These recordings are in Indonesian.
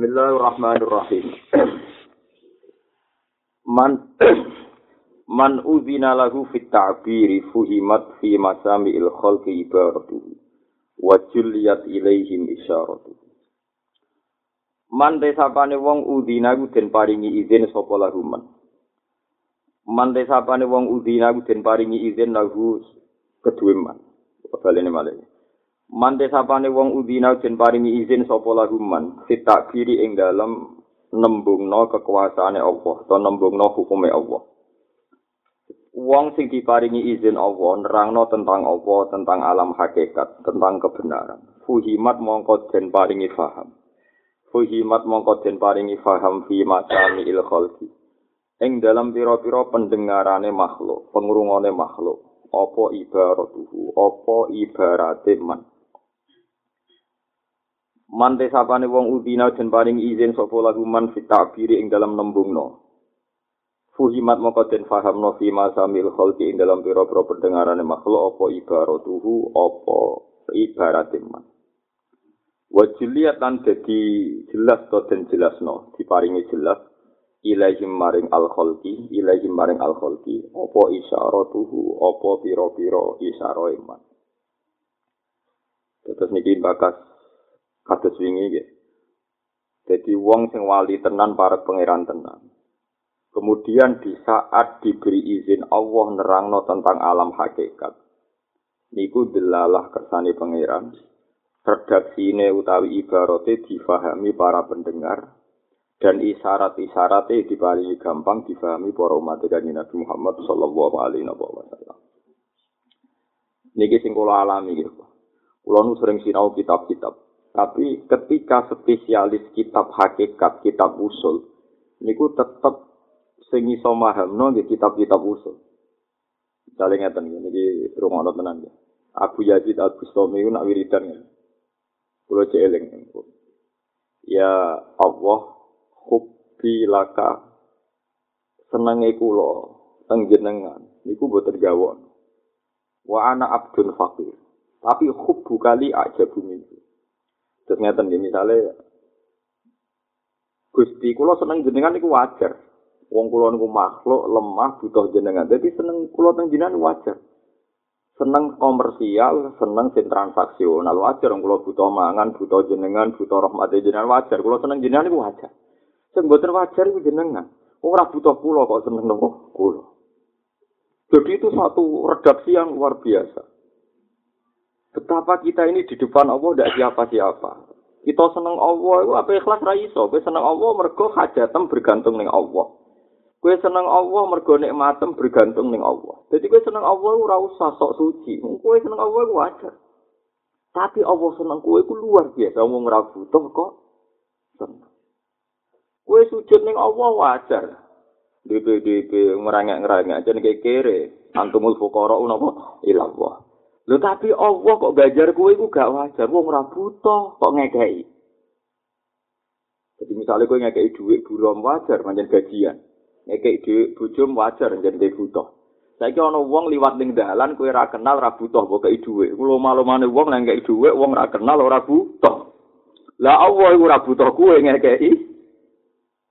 Bismillahirrahmanirrahim. Man man udzina lahu fit ta'biri fuhimat fi masami'il khalqi ibaratuhu wa julliyat ilaihim isyaratuhu. Man desapane wong udzina ku den paringi izin sapa lahu man. Man desapane wong udzina ku den paringi izin lahu kedue man. Balene malih. Man desapane wong udzina den paringi izin sapa lahu man fit ta'biri ing dalem nembungno kekuasaane Allah atau nembungno hukume Allah. Wong sing diparingi izin Allah nerangno tentang Allah, tentang alam hakikat, tentang kebenaran. Fuhimat mongko den paringi faham. Fuhimat mongko den paringi faham fi masami il khalqi. Ing dalam pira-pira pendengarane makhluk, pengrungone makhluk, apa ibaratuhu, apa ibarate man. Man desapane wong udina den paringi izin sapa lagu man fi ta'biri ing dalam nembungno. Fuhimat moko den faham no fi masamil khalqi ing dalam pira-pira pendengarane makhluk apa ibaratuhu apa ibarat iman. Wa jiliyat lan dadi jelas to den jelasno diparingi jelas ilaihim maring al khalqi ilaihim maring al khalqi apa isyaratuhu apa pira-pira isyara iman. Terus niki bakas kados wingi nggih. Jadi wong sing wali tenan para pangeran tenan. Kemudian di saat diberi izin Allah nerangno tentang alam hakikat. Niku delalah kersane pangeran. Redaksine utawi ibarate difahami para pendengar dan isyarat-isyaratnya diparingi gampang difahami para umat kanjeng Nabi Muhammad sallallahu alaihi wasallam. Niki sing kula alami gitu. Kula nu sering sinau kitab-kitab. Tapi ketika spesialis kitab hakikat, kitab usul, niku tetep sing iso mahamno nggih kitab-kitab usul. Misale ngeten niki rumono tenan nggih. Abu Yazid Al-Bustami nak wiridan nggih. Kulo celing. Ya Allah, hubbi laka senenge kula teng jenengan niku boten gawon. Wa ana abdun fakir. Tapi hubbu kali aja bumi. Terus ngeten nggih misale Gusti kula seneng jenengan niku wajar. Wong kula niku makhluk lemah butuh jenengan. Jadi seneng kula teng jenengan wajar. Seneng komersial, seneng sing transaksional wajar. Wong kula butuh mangan, butuh jenengan, butuh rahmat jenengan wajar. Kula seneng jenengan niku wajar. Sing mboten wajar iku jenengan. Ora butuh kula kok seneng nopo kula. Jadi itu satu redaksi yang luar biasa. Betapa kita ini di depan Allah tidak siapa-siapa. Kita seneng Allah, itu apa ikhlas ra iso. Kowe seneng Allah mergo hajatem bergantung ning Allah. Kue seneng Allah mergo nikmatem bergantung ning Allah. Jadi kue seneng Allah ora usah sok suci. Kue seneng Allah ku wajar. Tapi Allah seneng kue ku luar biasa. Wong ora butuh kok seneng. Kue sujud ning Allah wajar. DP-DP ngerangek-ngerangek aja nih kere. Antumul fukara napa ilallah. Lho tapi Allah kok gajar kue ku gak wajar. Wong ora butuh kok ngekei. Jadi misalnya kue ngekei duit burom wajar, manjan gajian. ngekek dhewe bojom wajar jenenge butuh. Saiki ana wong liwat ning dalan kowe ora kenal ora butuh kok kei dhuwit. Kulo malumane wong nang kei dhuwit wong ora kenal ora butuh. Lah Allah iku ora butuh kowe ngekeki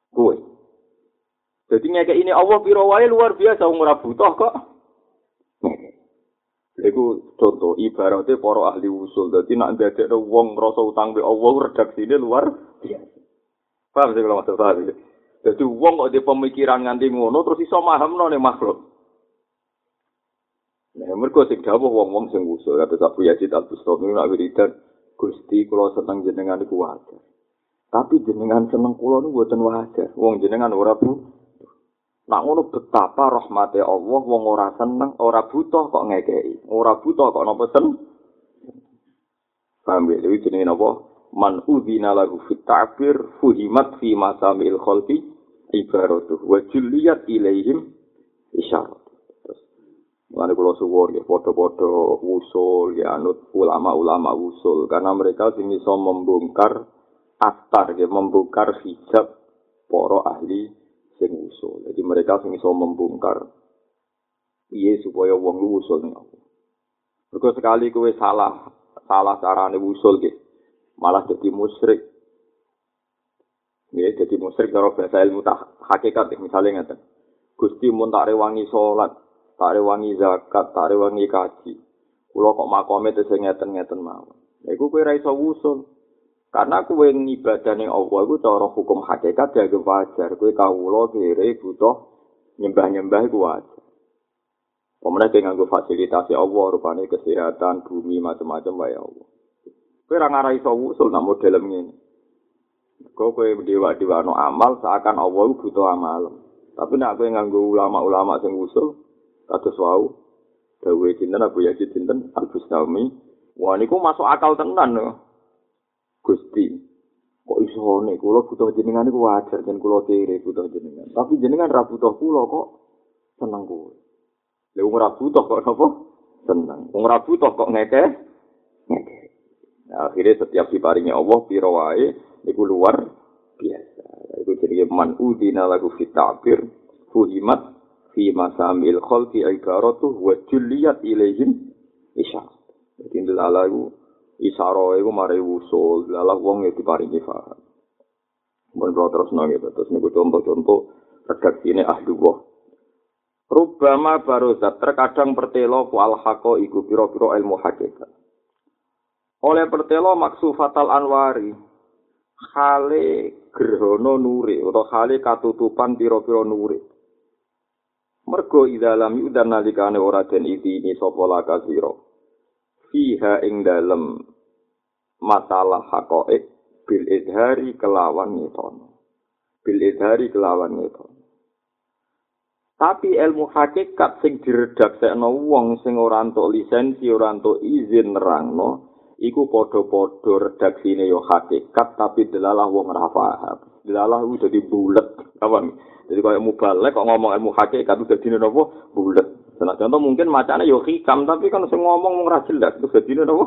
kowe. Jadi ngekek ini Allah piro wae luar biasa wong ora butuh kok. Iku contoh ibaratnya para ahli usul. Jadi nak ndadekno wong ngrasa utang be Allah redaksine luar biasa. Paham sih kalau maksud paham Jadi wong kok di pemikiran nganti ngono terus iso mahamno ning makhluk. Nah, mergo sing dawuh wong-wong sing usul kata Abu Yazid Al-Bustami nak wiridan Gusti kula seneng jenengan wajar. Tapi jenengan seneng kula niku mboten wajar. Wong jenengan ora bu. Nak ngono betapa rahmate Allah wong ora seneng, ora butuh kok ngekeki. Ora butuh kok napa sen. Paham ya? Jadi jenenge napa? man udhina lahu fit ta'bir fuhimat fi masamil khalqi ibaratuh wa julliyat ilaihim isyarat terus Mulane kula suwun ya padha-padha usul ya anut ulama-ulama usul karena mereka sing iso membongkar astar ya membongkar hijab para ahli sing usul. Jadi mereka sing iso membongkar piye supaya wong lu usul ning aku. Mergo sekali kowe salah salah carane usul gitu. malah jadi musyrik. Ya, jadi musyrik cara bahasa ilmu tak hakikat misalnya ngeten. Gusti mun tak rewangi salat, tak rewangi zakat, tak rewangi kaji. Kula kok makome terus ngeten-ngeten mawon. Lha iku kowe ra iso wusul. Karena kue ibadah yang Allah itu cara hukum hakikat ya wajar. Kue kawulo kiri butuh nyembah-nyembah itu wajar. Pemerintah dengan gue fasilitasi Allah rupanya kesehatan bumi macam-macam ya Allah. Kue orang iso usul namun dalam ini. Kau kue dewa dewa no amal seakan Allah itu butuh amal. Tapi nak kue nganggo ulama-ulama sing usul kata suau. Dawei cinten, aku yakin cinten, Al-Bustami. Wah, niku masuk akal tenan. No. Gusti, kok iso nek kula butuh jenengan niku wajar jen kula kiri butuh jenengan. Tapi jenengan ra butuh kula kok seneng kowe. Lha wong ra butuh kok apa? Seneng. Wong ra butuh kok ngeke? Ngeke. Nah, akhirnya setiap diparingi Allah piro wae niku luar biasa. Iku jadi man udina lagu fit ta'bir fuhimat fi masamil khalqi ibaratu wa julliyat ilaihim isya. Jadi ndelalah iku isaro iku mari wusul, ndelalah wong ya diparingi faham. Mun kula terus nang gitu, terus niku contoh-contoh redaksi ini ahli wah. Rubama barozat terkadang pertelo ku al iku piro-piro ilmu hakikat. oleh pertelo maksu fatal anwari hale gerhono nuri atau hale katutupan piro-piro nuri mergo idalam yudan nalikane ora den iki sapa laka sira fiha ing dalem masalah hakoek bil idhari kelawan nitono bil idhari kelawan nitono Tapi ilmu hakikat sing diredaksekno wong sing ora entuk lisensi, ora entuk izin nerangno, iku padha-padha redaksine yo hakikat tapi delalah wong ora paham. Delalah udah dadi bulet. Apa? Jadi kalau mubalek kok ngomong ilmu hakikat dadi napa? Bulet. Nah, contoh mungkin macane yo hikam tapi kan sing ngomong ora jelas terus dadi napa?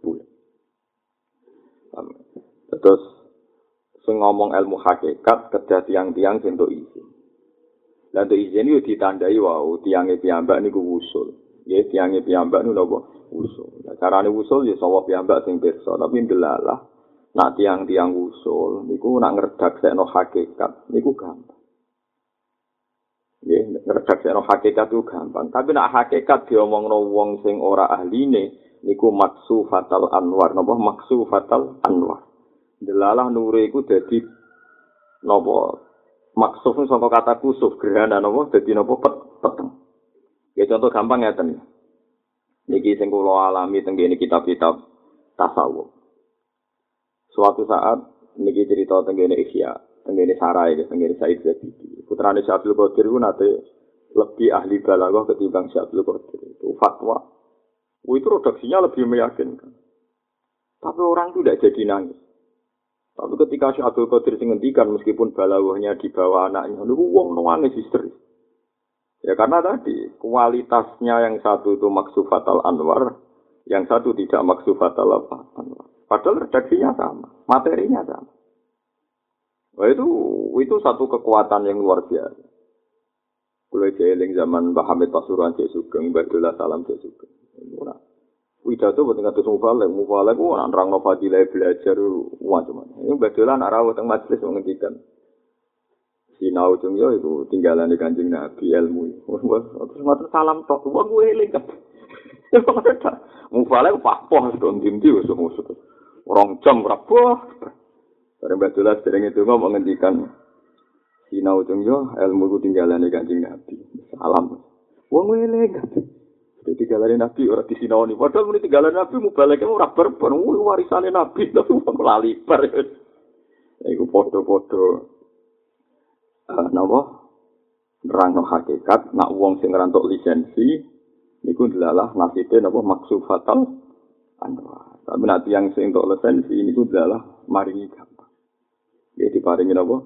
Bulet. Terus sing ngomong ilmu hakikat kedah tiang-tiang sing untuk izin. Dan untuk izin itu ditandai wow, tiangnya piyambak niku wusul. Ya, tiangnya piyambak niku napa? usul. Nah, carane usul ya sawah piyambak sing pirsa, tapi ndelalah nak tiang-tiang usul niku nak ngredaksekno hakikat niku gampang. Nggih, ngredaksekno hakikat itu gampang, tapi nak hakikat diomongno wong sing ora ahline niku maksu fatal anwar, napa maksu fatal anwar. Ndelalah nure iku dadi napa maksuf saka kata kusuf gerhana napa dadi napa peteng. Ya contoh gampang ya ten. Niki sing kula alami teng kitab-kitab tasawuf. Suatu saat niki cerita teng kene teng kene Sarai, teng kene Said Zabidi. Putrane Syabdul Qadir ku nate lebih ahli balaghah ketimbang Syabdul Qadir. Itu fatwa. Itu redaksinya lebih meyakinkan. Tapi orang itu tidak jadi nangis. Tapi ketika Syabdul Qadir sing meskipun balaghahnya di bawah anaknya, niku wong nangis histeris. Ya karena tadi kualitasnya yang satu itu maksufatal anwar, yang satu tidak maksufatal apa anwar. Padahal redaksinya sama, materinya sama. Wah itu itu satu kekuatan yang luar biasa. Kulai jeling zaman Mbah Pasuruan Cek Sugeng, Badullah Salam Cek Sugeng. Wida itu buat ngatus mufalek, mufalek itu orang orang novadilah belajar macam-macam. Ini Badullah nak rawat yang majelis menghentikan. sinau cung yo iku tinggalan di kanjeng nabi ilmu terus ngoten salam tok wong gue eling kan mufale papoh don dinti wis musuh orang jam berapa bareng batulah sering itu ngomong ngendikan sinau cung yo ilmu ku tinggalan kanjeng nabi. Salam. Wong eling kan Jadi tinggalan nabi orang di sinau nih. Padahal ini tinggalan nabi mau balik mau rapper pun warisannya nabi tapi mau lali per. Iku foto-foto uh, napa? Nerangno hakikat nak wong sing ngerantuk lisensi niku adalah nasibe maksud fatal anwa tapi nanti yang sing untuk lisensi niku adalah maringi ya diparingi napa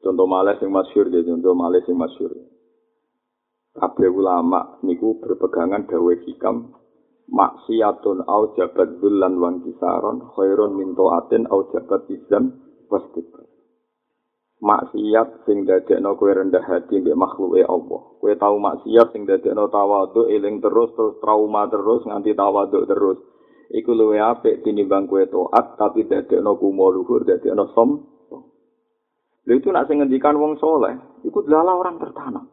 contoh malah sing masyhur ya contoh malah sing masyhur kabeh ulama niku berpegangan dawe hikam maksiatun au jabat bulan wan kisaron khairun min taatin au jabat izam wastikbar maksiat sing dadekno kowe rendah hati mbek makhluke Allah. Kowe tau maksiat sing dadekno tawadhu eling terus terus trauma terus nganti tawadhu terus. Iku luwe apik tinimbang kowe taat tapi dadekno kumo luhur dadekno som. Lha itu nak sing ngendikan wong soleh, iku adalah orang tertanam.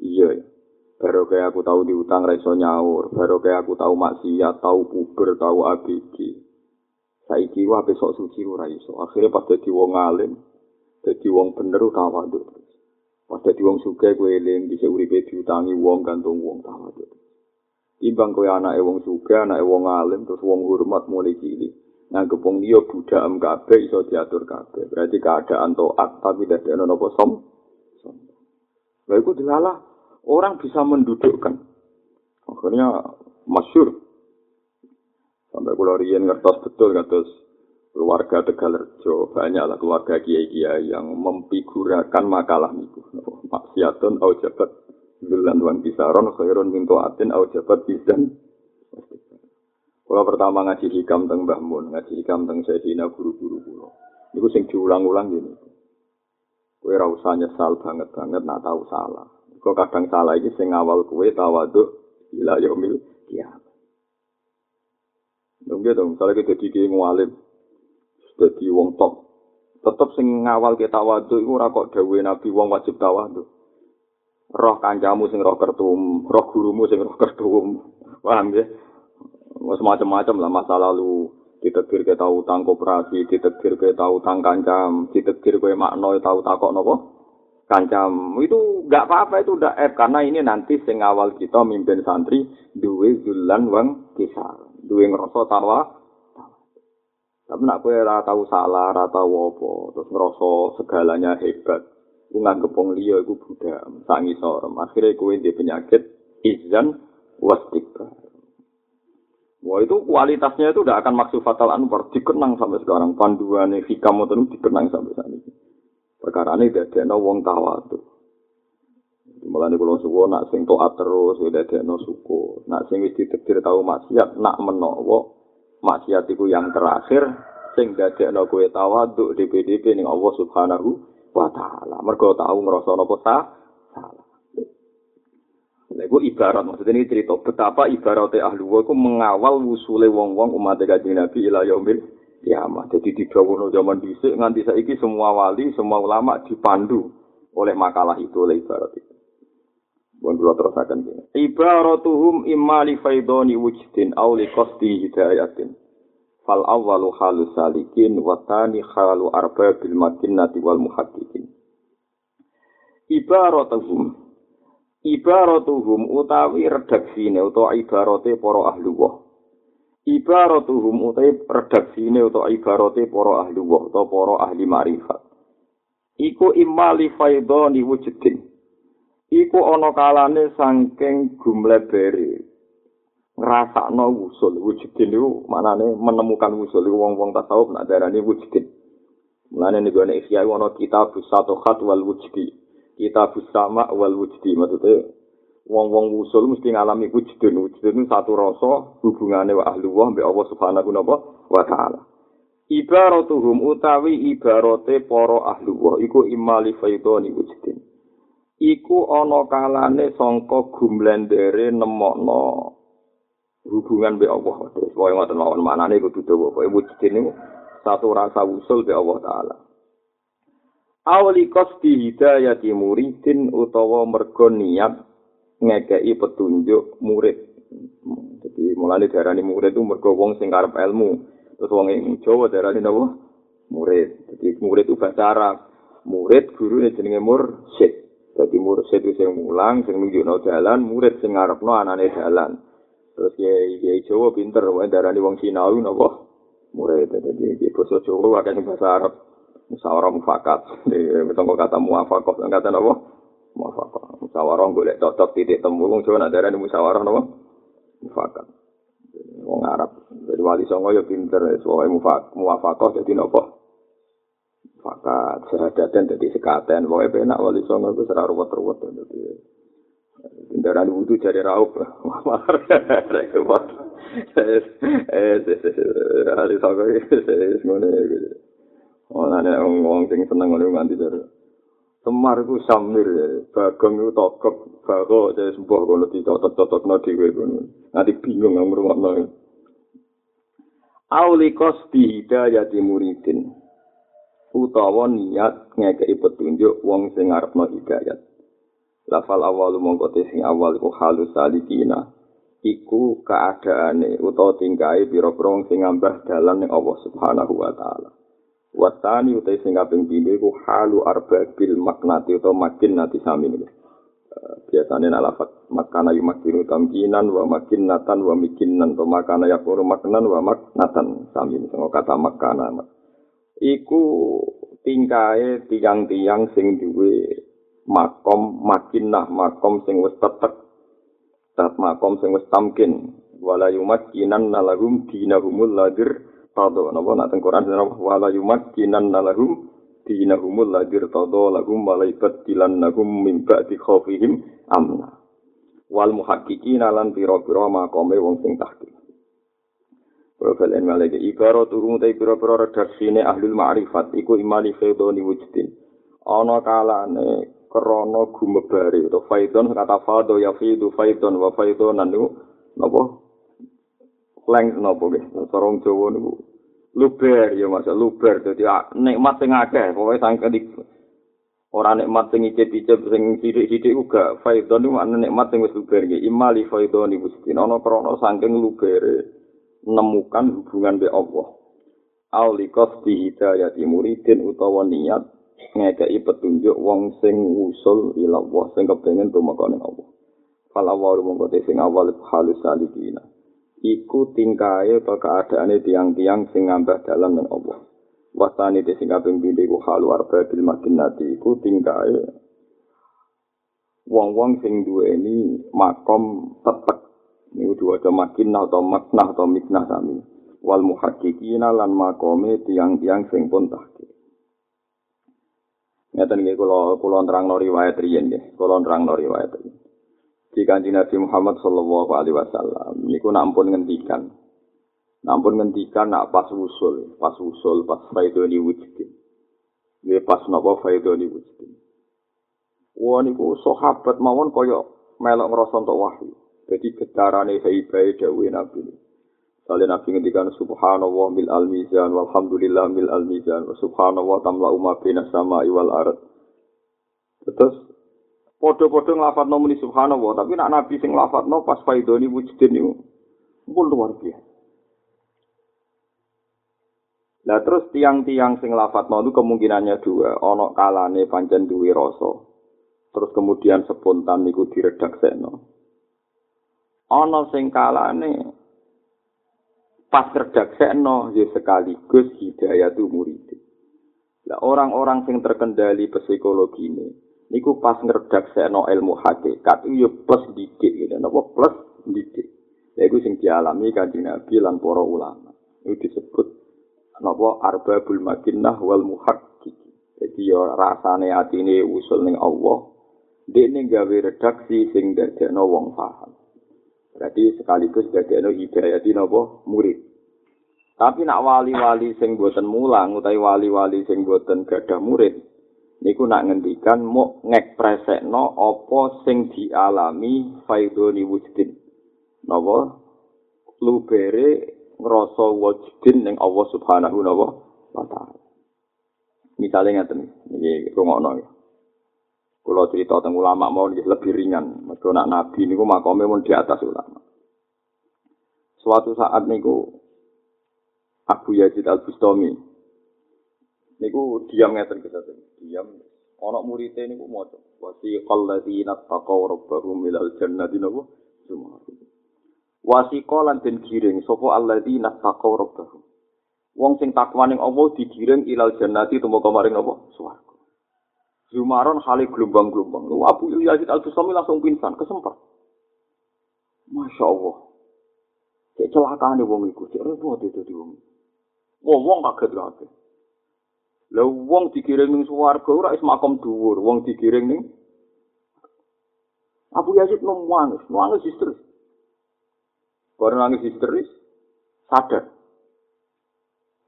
Iya, baru kayak aku tahu diutang reso nyaur, baru kayak aku tahu maksiat, tahu puber, tahu ABG. Saiki wae besok suci ora iso. Akhire pas dadi wong alim, dadi wong bener tawadhu. Pas dadi wong sugih kowe eling dhisik uripe diutangi wong gantung wong tawadhu. Imbang kowe anake wong sugih, anake wong alim terus wong hormat mulai cilik. nganggep wong liya budham kabeh iso diatur kabeh. Berarti keadaan taat tapi tidak ana napa som. Lha iku dilalah orang bisa mendudukkan. Akhirnya masyur. Sampai kulo riyen ngertos betul ngertos keluarga Tegalerjo banyaklah keluarga kiai-kiai yang memfigurakan makalah niku. Maksiatun au jabat dulan wan bisaron khairun min atin au jabat bizan. Kalau pertama ngaji hikam teng Mbah Mun, ngaji hikam teng Sayyidina guru-guru kula. Niku sing diulang-ulang gini. Kowe ora usah nyesal banget-banget nak tahu salah. Kok kadang salah iki sing awal kowe tawaduk ila yaumil kiamat. Dong gitu, misalnya kita jadi ngalim, jadi wong top, tetap sing ngawal kita tawaduk itu ora kok dawe nabi wong wajib tawaduk. Roh kancamu sing roh kertum, roh gurumu sing roh kertum, paham ya? macam-macam lah masa lalu ditetir ke tahu utang koperasi, ditetir ke tahu utang kancam, ditetir ke makno tahu takok nopo kancam. Itu nggak apa-apa itu udah F karena ini nanti sing awal kita mimpin santri duwe zulan wang kisah, duwe ngerasa tawa. Tapi nak kue rata tahu salah, rata wopo, terus ngerasa segalanya hebat. Ku nganggep wong liya iku budak, sangi sorem. Akhirnya kue di penyakit izan wastikbar. Wah itu kualitasnya itu tidak akan maksud fatal anwar dikenang sampai sekarang panduan hikam itu dikenang sampai saat ini. Perkara ini tidak ada wong tawadu. Malah nih kalau suku nak sing toat terus tidak ada no suku. Nak sing wis ditekdir tahu maksiat nak menowo maksiat itu yang terakhir sing tidak ada kue tawadu di PDP nih Allah Subhanahu wa Taala. Mereka tahu ngerasa nopo salah. Itu ibarat maksudnya ini cerita betapa ibaratnya ahli wa mengawal wusule wong-wong umat kajian Nabi ila yaumil kiamat. Jadi di dawono zaman dhisik nganti saiki semua wali, semua ulama dipandu oleh makalah itu oleh ibarat itu. Bukan dulu terus akan gini. Ibaratuhum imma li faidoni wujdin aw li qasdi hidayatin. Fal awwalu halu salikin wa tani halu arbabil makinnati wal muhaddiqin. Ibaratuhum ibaratuhum utawi redaksine utawa ibarate para ahli wa. Ibaratuhum utawi redaksine utawa ibarate para ahli wa utawa para ahli makrifat. Iku imali faidoni wujudin. Iku ana kalane saking gumlebere ngrasakno usul wujudin niku manane menemukan usul wong-wong tasawuf nak darani wujudin. Mulane nek ana ikhya ana kitab satu khat wal wujudi. Kita bersama wal wujdi maksudnya wong-wong usul mesti ngalami wujudun wujudun satu rasa hubungannya wa ahlu wa mbak Allah subhanahu wa ta'ala. Ibaratuhum utawi ibarate para ahlu wa iku imali faidoni wujudin. Iku ana kalane sangka gumlendere nemokno hubungan mbek Allah terus wae ngoten mawon manane kudu dawa wae wujudin satu rasa usul mbek Allah taala awali kosti hidayati muridin utawa mergo niat ngekei petunjuk murid. Jadi mulai darani murid itu mergo wong sing karep ilmu. Terus wong ing Jawa darani napa? Murid. Jadi murid itu bahasa Arab. Murid guru jenenge mursyid. Jadi mursyid itu sing mulang, sing nunjukno jalan, murid sing ngarepno anane jalan. Terus ya ya Jawa pinter, wae darani wong Sinawi napa? Murid. Jadi di basa Jawa akeh bahasa Arab. musyawarah mufakat. Betul kata muafakat, kata apa? Muafakat. Musyawarah boleh cocok titik temu. Wong Jawa ada di musyawarah apa? Mufakat. Wong Arab. Jadi wali songo ya pinter. Soalnya muafakat jadi apa? Mufakat. Sehadaten jadi sekaten. Pokoknya penak wali songo itu serah ruwet-ruwet. Jadi kendaraan wudhu jadi raup wong sing seneng ngono nganti jare Semar ku samir bagong itu tokok, bago jadi sebuah kalau ditotot-totot no diwe kono. Nanti bingung yang merumah no. Aulikos dihida jadi muridin. Utawa niat ngekei petunjuk wong sing ngarep no hidayat. Lafal awal mongko sing awal iku halus salikina. Iku keadaane utawa tingkae pira-pira wong sing ngambah dalan ning Allah Subhanahu wa taala. Watani utai sing kaping iku halu arbabil maknati utawa makin nati sami niku. biasanya nalafat makana yumakinu tamkinan wa makinatan wa mikinan to makana yakuru maknan wa maknatan sami sama kata makana iku tingkae tiang-tiang sing duwe makom makinah makom sing wis tetek. Tat makom sing wis tamkin. Wala yumakinan nalahum dinahumul ladir. Tado napa? Nak teng Quran wala yumakinan nalahum dinahumul ladir. Todo lagum malaikat dilan nagum mimba di khofihim amna. Wal muhakiki nalan piro makome wong sing tahki Profil en malaikat ibaro turun tay piro piro redaksine ahlul ma'rifat iku imani feudoni wujudin ana kalane krana gumebare utawa faidon kata fado ya fidu faidon wa faidonan niku napa leng napa nggih? Sarung Jawa niku. Luber ya mas. Luber dadi nikmat sing akeh. Pokoke sangke di ora nikmat sing icip-icip sing sithik-sithik uga faidon iku ana nikmat sing wis luber iki imali faidon iku mesti ana krana saking lubere nemukan hubungan be Allah. Aulikos di hidayati muridin utawa niat ngekei petunjuk wong sing usul ila Allah sing kepengin tumeka ning Allah. Fala wa mongko sing awal halus salikina. Iku tingkae atau keadaane tiang-tiang sing ngambah dalam dengan Allah. Wasani te sing kaping pindho iku halu arba bil makinati iku tingkae wong-wong sing duweni makom tetek niku diwaca makinah atau maknah atau miknah sami. Wal muhaqqiqina lan makome tiang-tiang sing pun tahqiq Ngeten nggih kula kula nerangno riwayat riyen nggih, kula nerangno riwayat riyen. di kanji Nabi Muhammad Sallallahu Alaihi Wasallam. Niku nampun ngendikan, nampun ngendikan nak pas usul, pas usul, pas faidoni wujudin. Dia pas nopo faidoni wujudin. Wah niku sahabat mawon koyo melok ngerasa untuk wahyu. Jadi getarane haibai dawe Nabi. Salih Nabi ngendikan subhanallah mil al mizan walhamdulillah mil al mizan subhanallah tamla umma bina sama iwal arat. Terus Podo-podo ngelafat no muni subhanallah, tapi nak nabi sing ngelafat no pas faidoni wujudin itu, pun luar biasa. Nah terus tiang-tiang sing ngelafat no itu kemungkinannya dua, onok kalane pancen duwe rasa, terus kemudian spontan niku diredak seno. Ono sing kalane pas redak seno, ya sekaligus hidayah tu murid. Nah orang-orang sing terkendali psikologi ini, niku pas ngredak seno ilmu hakikat ya plus didik gitu napa plus didik. Ya itu sing dialami kanjeng Nabi lan para ulama. Itu disebut napa arbabul makinnah wal muhaqqiq. Jadi ya rasane atine usul ning Allah dene gawe redaksi sing dadekno wong paham berarti sekaligus dadekno hidayah di napa? Murid. Tapi nak wali-wali sing boten mulang utawi wali-wali sing boten gadah murid niku nak ngendikan mau ngekspresekno apa sing dialami faidoni wujudin napa? Lubere ngrasa wujudin ning Allah Subhanahu wa taala. Misale ngaten iki rungokno. ya kula cerita teng ulama mau lebih ringan. Mergo nak nabi niku makome mun di atas ulama. Suatu saat niku Abu Yazid Al-Bustami niku diam ngeten kita diam. Ana murite niku maca wasi qalladzina taqaw rabbahum ilal jannati niku cuma wasi lan den giring sapa alladzina taqaw rabbahum? Wong sing takwa ning Allah digiring ilal jannati tumeka maring apa? Swarga Zumaron hale gelombang-gelombang. Lu Abu Yazid Al-Bustami langsung pingsan, kesempat. Masya Allah. Cek celakaan nih wong iku, cek repot itu di wong. Wong wong kaget kaget. Lah wong digiring ning swarga ora is makom dhuwur, wong digiring ning Abu Yazid nangis, nangis histeris. Bareng nangis histeris, sadar.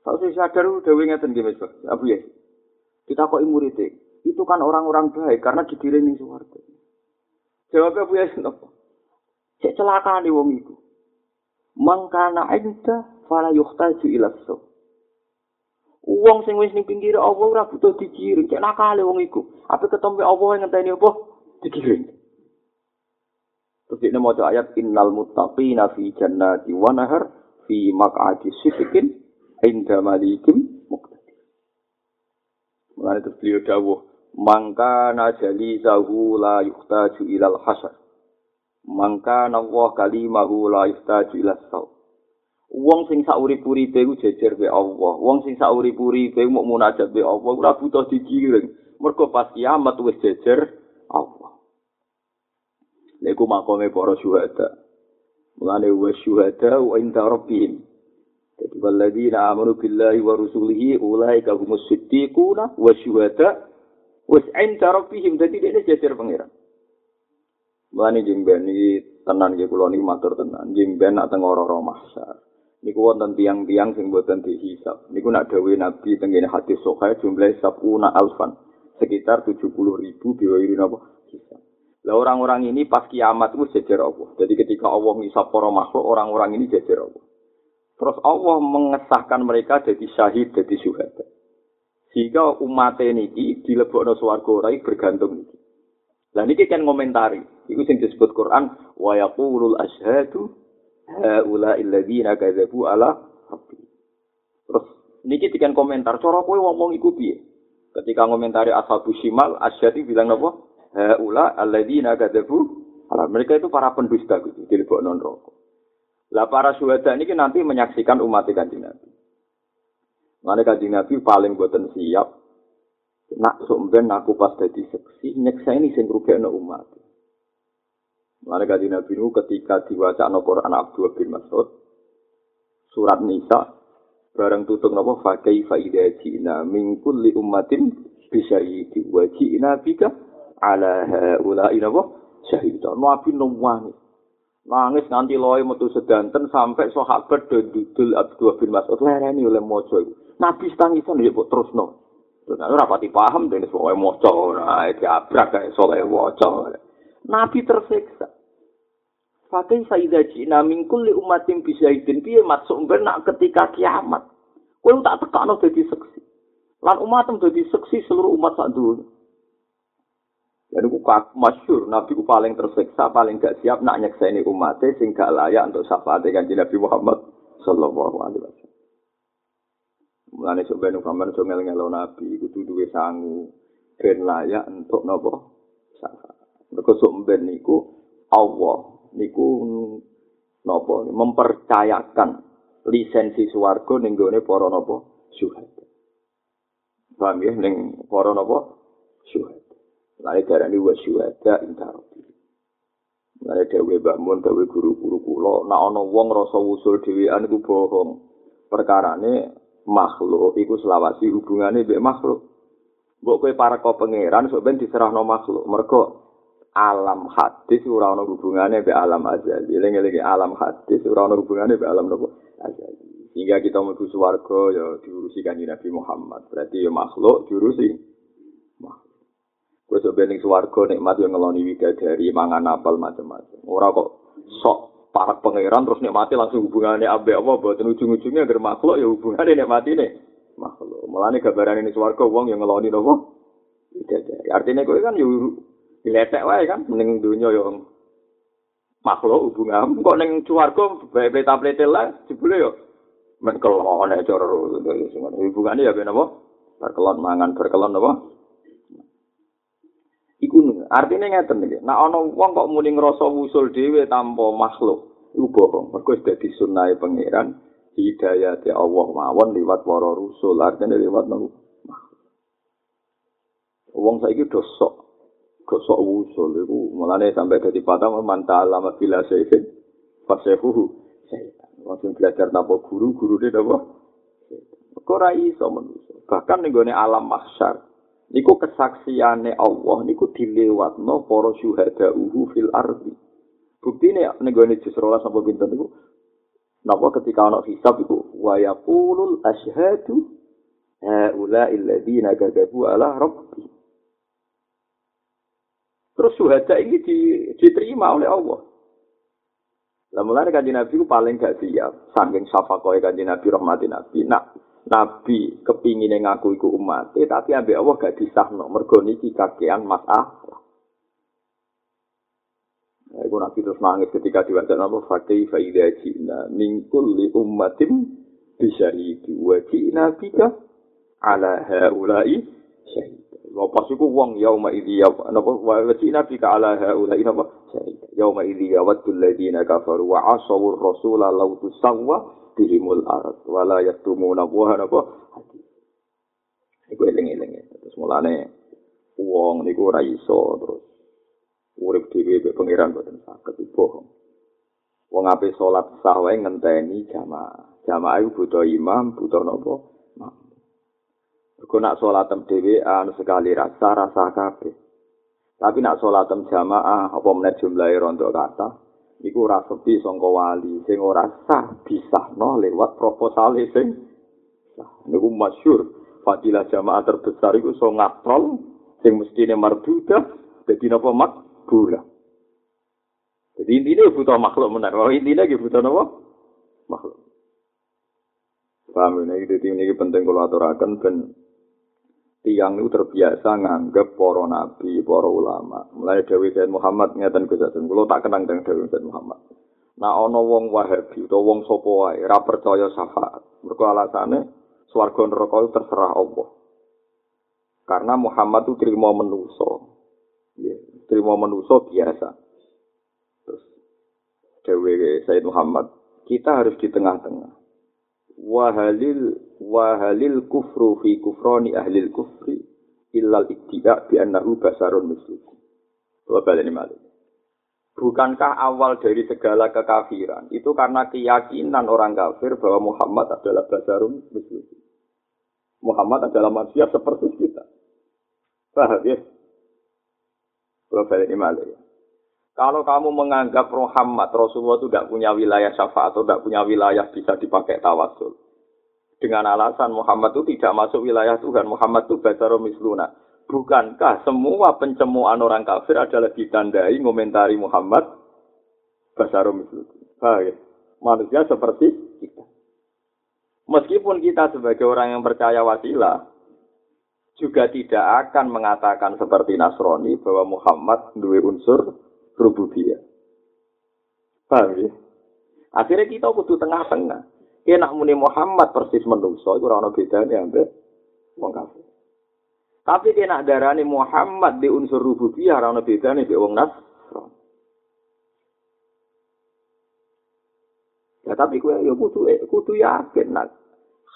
Kalau saya sadar udah ngeten nggih Mas Abu Yazid. Kita kok itu kan orang-orang baik karena digiring ning swarga. Jawab Abu Yazid apa? Cek celaka nih wong itu. Mangkana inda fala yuhtaju ila. Wong sing wis ning pinggir Allah ora butuh dikiring, cek nakale wong iku. Apa ketemu Allah ngenteni apa? Dikiring. Terus ini mau ayat innal muttaqina fi jannati wa nahar fi maq'adi sidqin inda malikim muqtadir. Mulane terus beliau dawuh, "Mangka najali zahu la yuhtaju ilal hasar." Mangka Allah kalimahu la yuhtaju ilal saw. Wong sing sak urip-uripe ku jejer be Allah. Wong sing sak urip-uripe mau munajat be Allah ora butuh dikiring. Mergo pas kiamat wis jejer Allah. Iku makome para syuhada. Mulane wa syuhada wa inda rabbihim. Jadi walladzina amanu billahi wa rusulihi ulaika humus siddiquna wa syuhada wa inda rabbihim. Jadi dia jejer pangeran. Mulane jemben iki tenan nggih kula niki matur tenan. Jemben nak teng ora-ora. Niku wonten tiang-tiang sing boten dihisab. Niku nak dawuh Nabi tengene hadis sahih jumlah sabuna alfan. Sekitar 70 ribu biwiri napa hisab. Lah orang-orang ini pas kiamat itu jejer Allah. Jadi ketika Allah ngisap para makhluk, orang-orang ini jejer Allah. Terus Allah mengesahkan mereka jadi syahid, jadi syuhada. Sehingga umat ini dilebokno swarga ora bergantung iki. Lah niki kan ngomentari. Iku sing disebut Quran wa yaqulul ashhadu haula illadzina kadzabu ala rabbi. Terus niki dikan komentar, cara kowe ngomong iku piye? Ketika ngomentari ashabu shimal, asyati bilang apa? haula alladzina kadzabu ala mereka itu para pendusta gitu di lebok non rokok. Lah para syuhada ini nanti menyaksikan umat kanjeng Nabi. Mana kanjeng Nabi paling buatan siap. Nak sumben aku pas jadi seksi nyeksa ini sing rugekno umat. Mana kanjeng Nabi itu ketika diwaca no Quran Abdul bin Mas'ud surat Nisa bareng tutup nopo fakai faida jina min kulli ummatin bisyahidi wa jina ala haula inapa syahida nabi nuwani nangis nganti loe metu sedanten sampai sahabat do dudul Abdullah bin Mas'ud lereni oleh maca iku nabi tangisan ya kok terusno Nah, ora pati paham dene soe maca ora diabrak kae soe waca. Nabi tersiksa. Fakai saida jina min kulli umatin bisyahidin piye masuk benak ketika kiamat. Kowe tak tekakno dadi seksi. Lan umatem dadi seksi seluruh umat sak dunia. Jadi ku masyur, Nabi ku paling tersiksa, paling gak siap nak nyekseni umatnya sing gak layak untuk syafaat dengan Nabi Muhammad sallallahu alaihi wasallam. Mulane sok ben kamar sok ngel-ngelo Nabi kudu duwe sangu ben layak untuk napa syafaat. Mergo sok ben niku Allah niku napa mempercayakan lisensi swarga ning gone para napa syuhada. Paham ya ning para napa syuhada. Lalu darah ini wasyuhada intarobi. Lalu dewe bangun, dewe guru-guru kulo. Nah, ono wong rasa usul dewean itu bohong. Perkara ini makhluk, itu selawasi hubungannya be makhluk. Mbok kowe para kau pangeran, so ben diserah no makhluk. Mereka alam hadis ora ono hubungane be alam azali. Lengi-lengi alam hadis ora ono hubungane be alam nopo azali. Sehingga kita mau swarga ya diurusi kanjeng Nabi Muhammad. Berarti ya makhluk diurusi makhluk. Kowe sok bening swarga nikmat yo ngeloni widadari mangan apel macam-macam. Ora kok sok para pangeran terus nikmati langsung hubungannya abe apa boten ujung-ujungnya agar makhluk ya hubungannya nikmati nih makhluk. Mulane gambaran ini swarga wong yang ngeloni nopo. Artinya kowe kan yo diletek wae kan ning dunya yo makhluk hubungan. Kok ning swarga bae tablete lah jebule yo men kelone cara hubungane ya ben apa? Berkelon mangan berkelon apa? Iku artinya ngeten iki. Nek ana wong kok muni ngrasa wusul dhewe tanpa makhluk, iku bohong. Mergo wis dadi sunnahe pangeran hidayah di Allah mawon liwat para rusul, artinya liwat nang Wong saiki dosok dosok wusul iku mulane sampai dadi patah mantala mabila sayyid fasehuhu setan. Wong belajar tanpa guru, guru dia apa? Kok ora iso manusa. Bahkan ning alam mahsyar, niku kesaksiane Allah niku dilewatno para syuhada uhu fil ardi. Buktine nek gone jus 12 sampai pinten niku napa ketika ana hisab iku wa yaqulul asyhadu haula alladziina kadzabu ala rabbi. Terus syuhada ini di, diterima oleh Allah. Lah mulane kanjeng Nabi ku paling gak siap saking syafakoe kanjeng Nabi rahmati Nabi. Nak Nabi kepingin ngaku iku umat, tapi ambek Allah gak disahno mergo niki kakean masalah. Nah, iku Nabi terus nangis ketika diwaca nama Fakih Faidah Cina Mingkul li ummatim bisyahidi Wa Cina bika ala haulai syahid Lepas itu wong yauma idhi ya Napa? Wa Cina bika ala haulai Napa? Syahid Yauma idhi ya Wadul ladina kafaru Wa asawur rasulah lautu sawwa Bihimul arad Wala yatumuna buha Napa? Iku eling-eling. Terus mulane Wong niku raiso terus urip dhewe mek pangeran boten saged bohong. Wong ape salat sah wae ngenteni jamaah. Jamaah iku butuh imam, butuh napa? Mergo nak salatem dhewe anu sekali rasa rasa kabeh. Tapi nak salatem jamaah apa meneh jumlahe rondo kata, iku ora sepi sangka wali sing ora sah disahno lewat proposal sing sah. Niku masyhur fadilah jamaah terbesar iku so ngatrol sing mestine marbudah dadi napa mak bulan. Jadi intinya butuh makhluk benar. Kalau intinya gitu butuh apa? Makhluk. Paham ini, jadi ini penting kalau aturakan dan tiang itu terbiasa nganggap para nabi, para ulama. Mulai Dewi Sayyid Muhammad ngeten kejadian. Kalau tak kenang dengan Dewi Sayyid Muhammad. Nah, ono wong wahabi, atau wong sopo wae, ra percaya syafaat. Mereka alasannya, swarga neraka itu terserah Allah. Karena Muhammad itu terima menuso. Terima menuso biasa. Terus Dewi Sayyid Muhammad, kita harus di tengah-tengah. Wahalil wahalil kufru fi kufroni ahlil kufri illal iktidak bi annahu basarun mislukum. Coba ini malah. Bukankah awal dari segala kekafiran itu karena keyakinan orang kafir bahwa Muhammad adalah basarun mislukum. Muhammad adalah manusia seperti kita. Paham ya? Coba balik ini malah ya. Kalau kamu menganggap Muhammad Rasulullah itu tidak punya wilayah syafaat atau tidak punya wilayah bisa dipakai tawasul. Dengan alasan Muhammad itu tidak masuk wilayah Tuhan. Muhammad itu basarum misluna. Bukankah semua pencemuan orang kafir adalah ditandai ngomentari Muhammad basarum misluna. Baik. Manusia seperti kita. Meskipun kita sebagai orang yang percaya wasilah, juga tidak akan mengatakan seperti Nasrani bahwa Muhammad dua unsur rububiyah. Paham ya? Akhirnya kita kudu tengah-tengah. Ya nak muni Muhammad persis menungso itu ora ono bedane ambek wong kafir. Tapi dia nak darani Muhammad di unsur rububiyah ora ono bedane mbek wong nas. Ya tapi kowe ya kudu kudu yakin nak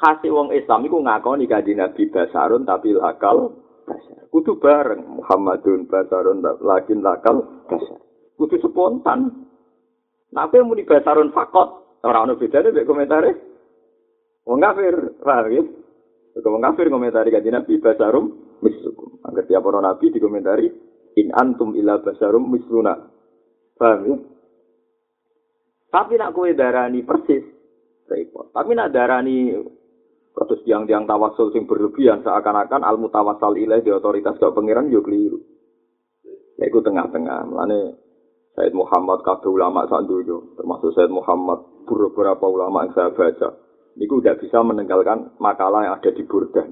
khasi wong Islam iku ngakoni kanjeng Nabi Basarun tapi lakal basar. Kudu bareng Muhammadun Basarun lakin lakal basar. kudu spontan. Nah, yang muni basarun fakot, orang ono bedanya mek komentare. Wong kafir, paham ya? Wong kafir komentari kanjeng Nabi basarum mislukum. Angger tiap orang nabi dikomentari in antum ila basarum misluna. Paham ya? Tapi nak kowe darani persis repot. Tapi nak darani Terus tiang-tiang tawasul sing berlebihan seakan-akan al mutawassal ilaih di otoritas gak pangeran yo keliru. Ya iku tengah-tengah. Mulane Said Muhammad kabeh ulama sak donya, termasuk Said Muhammad beberapa ulama yang saya baca. Niku udah bisa meninggalkan makalah yang ada di Burdah.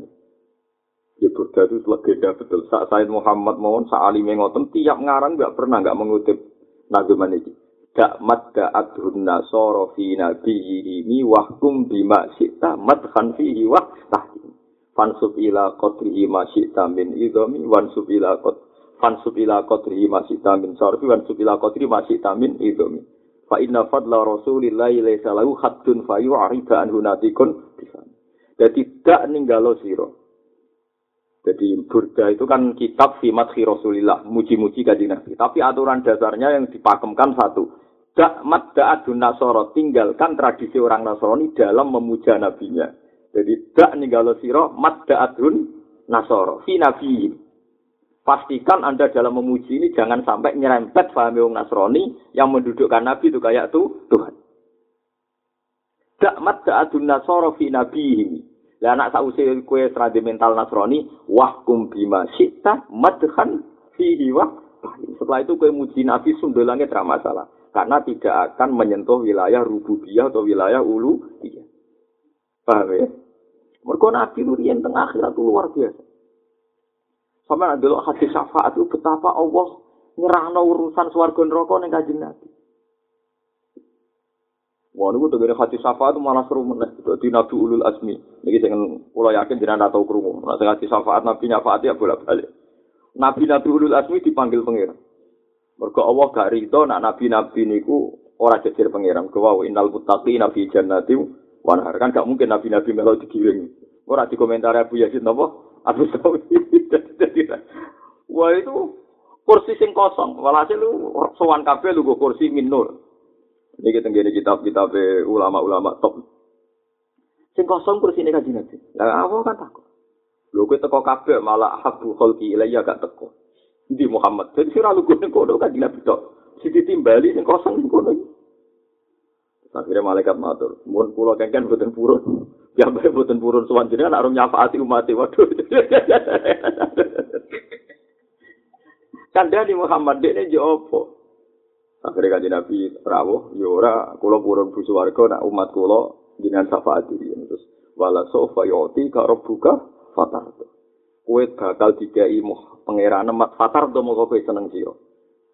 Ya Burdah itu legenda betul. Saat Said Muhammad mohon saat alime ngoten tiap ngarang nggak pernah nggak mengutip nageman ini. Dak madda adhun nasoro fi nabiyyihi wahkum bima syi'ta madhan fihi wah tahkim. Fansub ila qadrihi ma syi'ta min idhami wansub ila qad fansub ila qadrihi ma syi'ta min sarfi wansub ila qadri ma min. Fa inna fadla rasulillahi laisa lahu haddun fa yu'rida anhu natikun Jadi dak ninggalo sira. Jadi burda itu kan kitab madhi Rasulillah, muji-muji kanjeng Nabi. Tapi aturan dasarnya yang dipakemkan satu. Dak madda adun nasoro, tinggalkan tradisi orang Nasrani dalam memuja nabinya. Jadi dak ninggalo siro madda adun nasoro, fi. Pastikan Anda dalam memuji ini jangan sampai nyerempet paham wong Nasrani yang mendudukkan nabi itu kayak tuh Tuhan. Dak madda adun nasoro fi nabi. Lah anak sausi kue seradi mental Nasrani, wahkum bima sita madhan fihi wah. Setelah itu kue muji nabi sundulangnya tidak masalah. Karena tidak akan menyentuh wilayah rububiyah atau wilayah ulu iya paham ya mereka nabi itu yang tengah akhirat itu luar biasa sama ada hadis syafaat itu betapa Allah nyerahno urusan swarga neraka ning kanjeng nabi Wah, niku tegene hati syafaat malah seru meneh. Dadi Nabi Ulul Azmi. Niki sing kula yakin jenengan tau krungu. Nek sing hati syafaat Nabi nyafaat ya bolak-balik. Nabi-nabi Ulul Azmi dipanggil pangeran. Mergo Allah gak rido nak nabi-nabi niku ora jejer pangeran. Kewa innal muttaqina fi jannati wa nahar. Kan gak mungkin nabi-nabi melo digiring. Ora dikomentar Abu Yazid napa? Abu Sawi. Wah itu kursi sing kosong. Walhasil lu sowan kabeh lu kursi minur. Ini kita gini kitab-kitab ulama-ulama top. Sing kosong kursi ini kaji nabi. Lah apa kan takut? Lho kowe teko kabeh malah habu kholqi ilayya gak teko. Di Muhammad. Jadi sira lu ning kono kan nabi tok. Si ditimbali sing kosong ning kono. Akhirnya malaikat matur, mohon pulau kengken buatan purun. Ya baik buatan purun suwan jenengan arum nyafaati umat waduh. Kandani Muhammad ini jopo. Akhirnya kan Nabi rawuh, ya ora purun bu swarga nak umat kula jenengan syafaati terus wala sofa yoti ka rabbuka fatar. Kowe bakal dikai muh pangeran mat fatar do moko kowe seneng sira.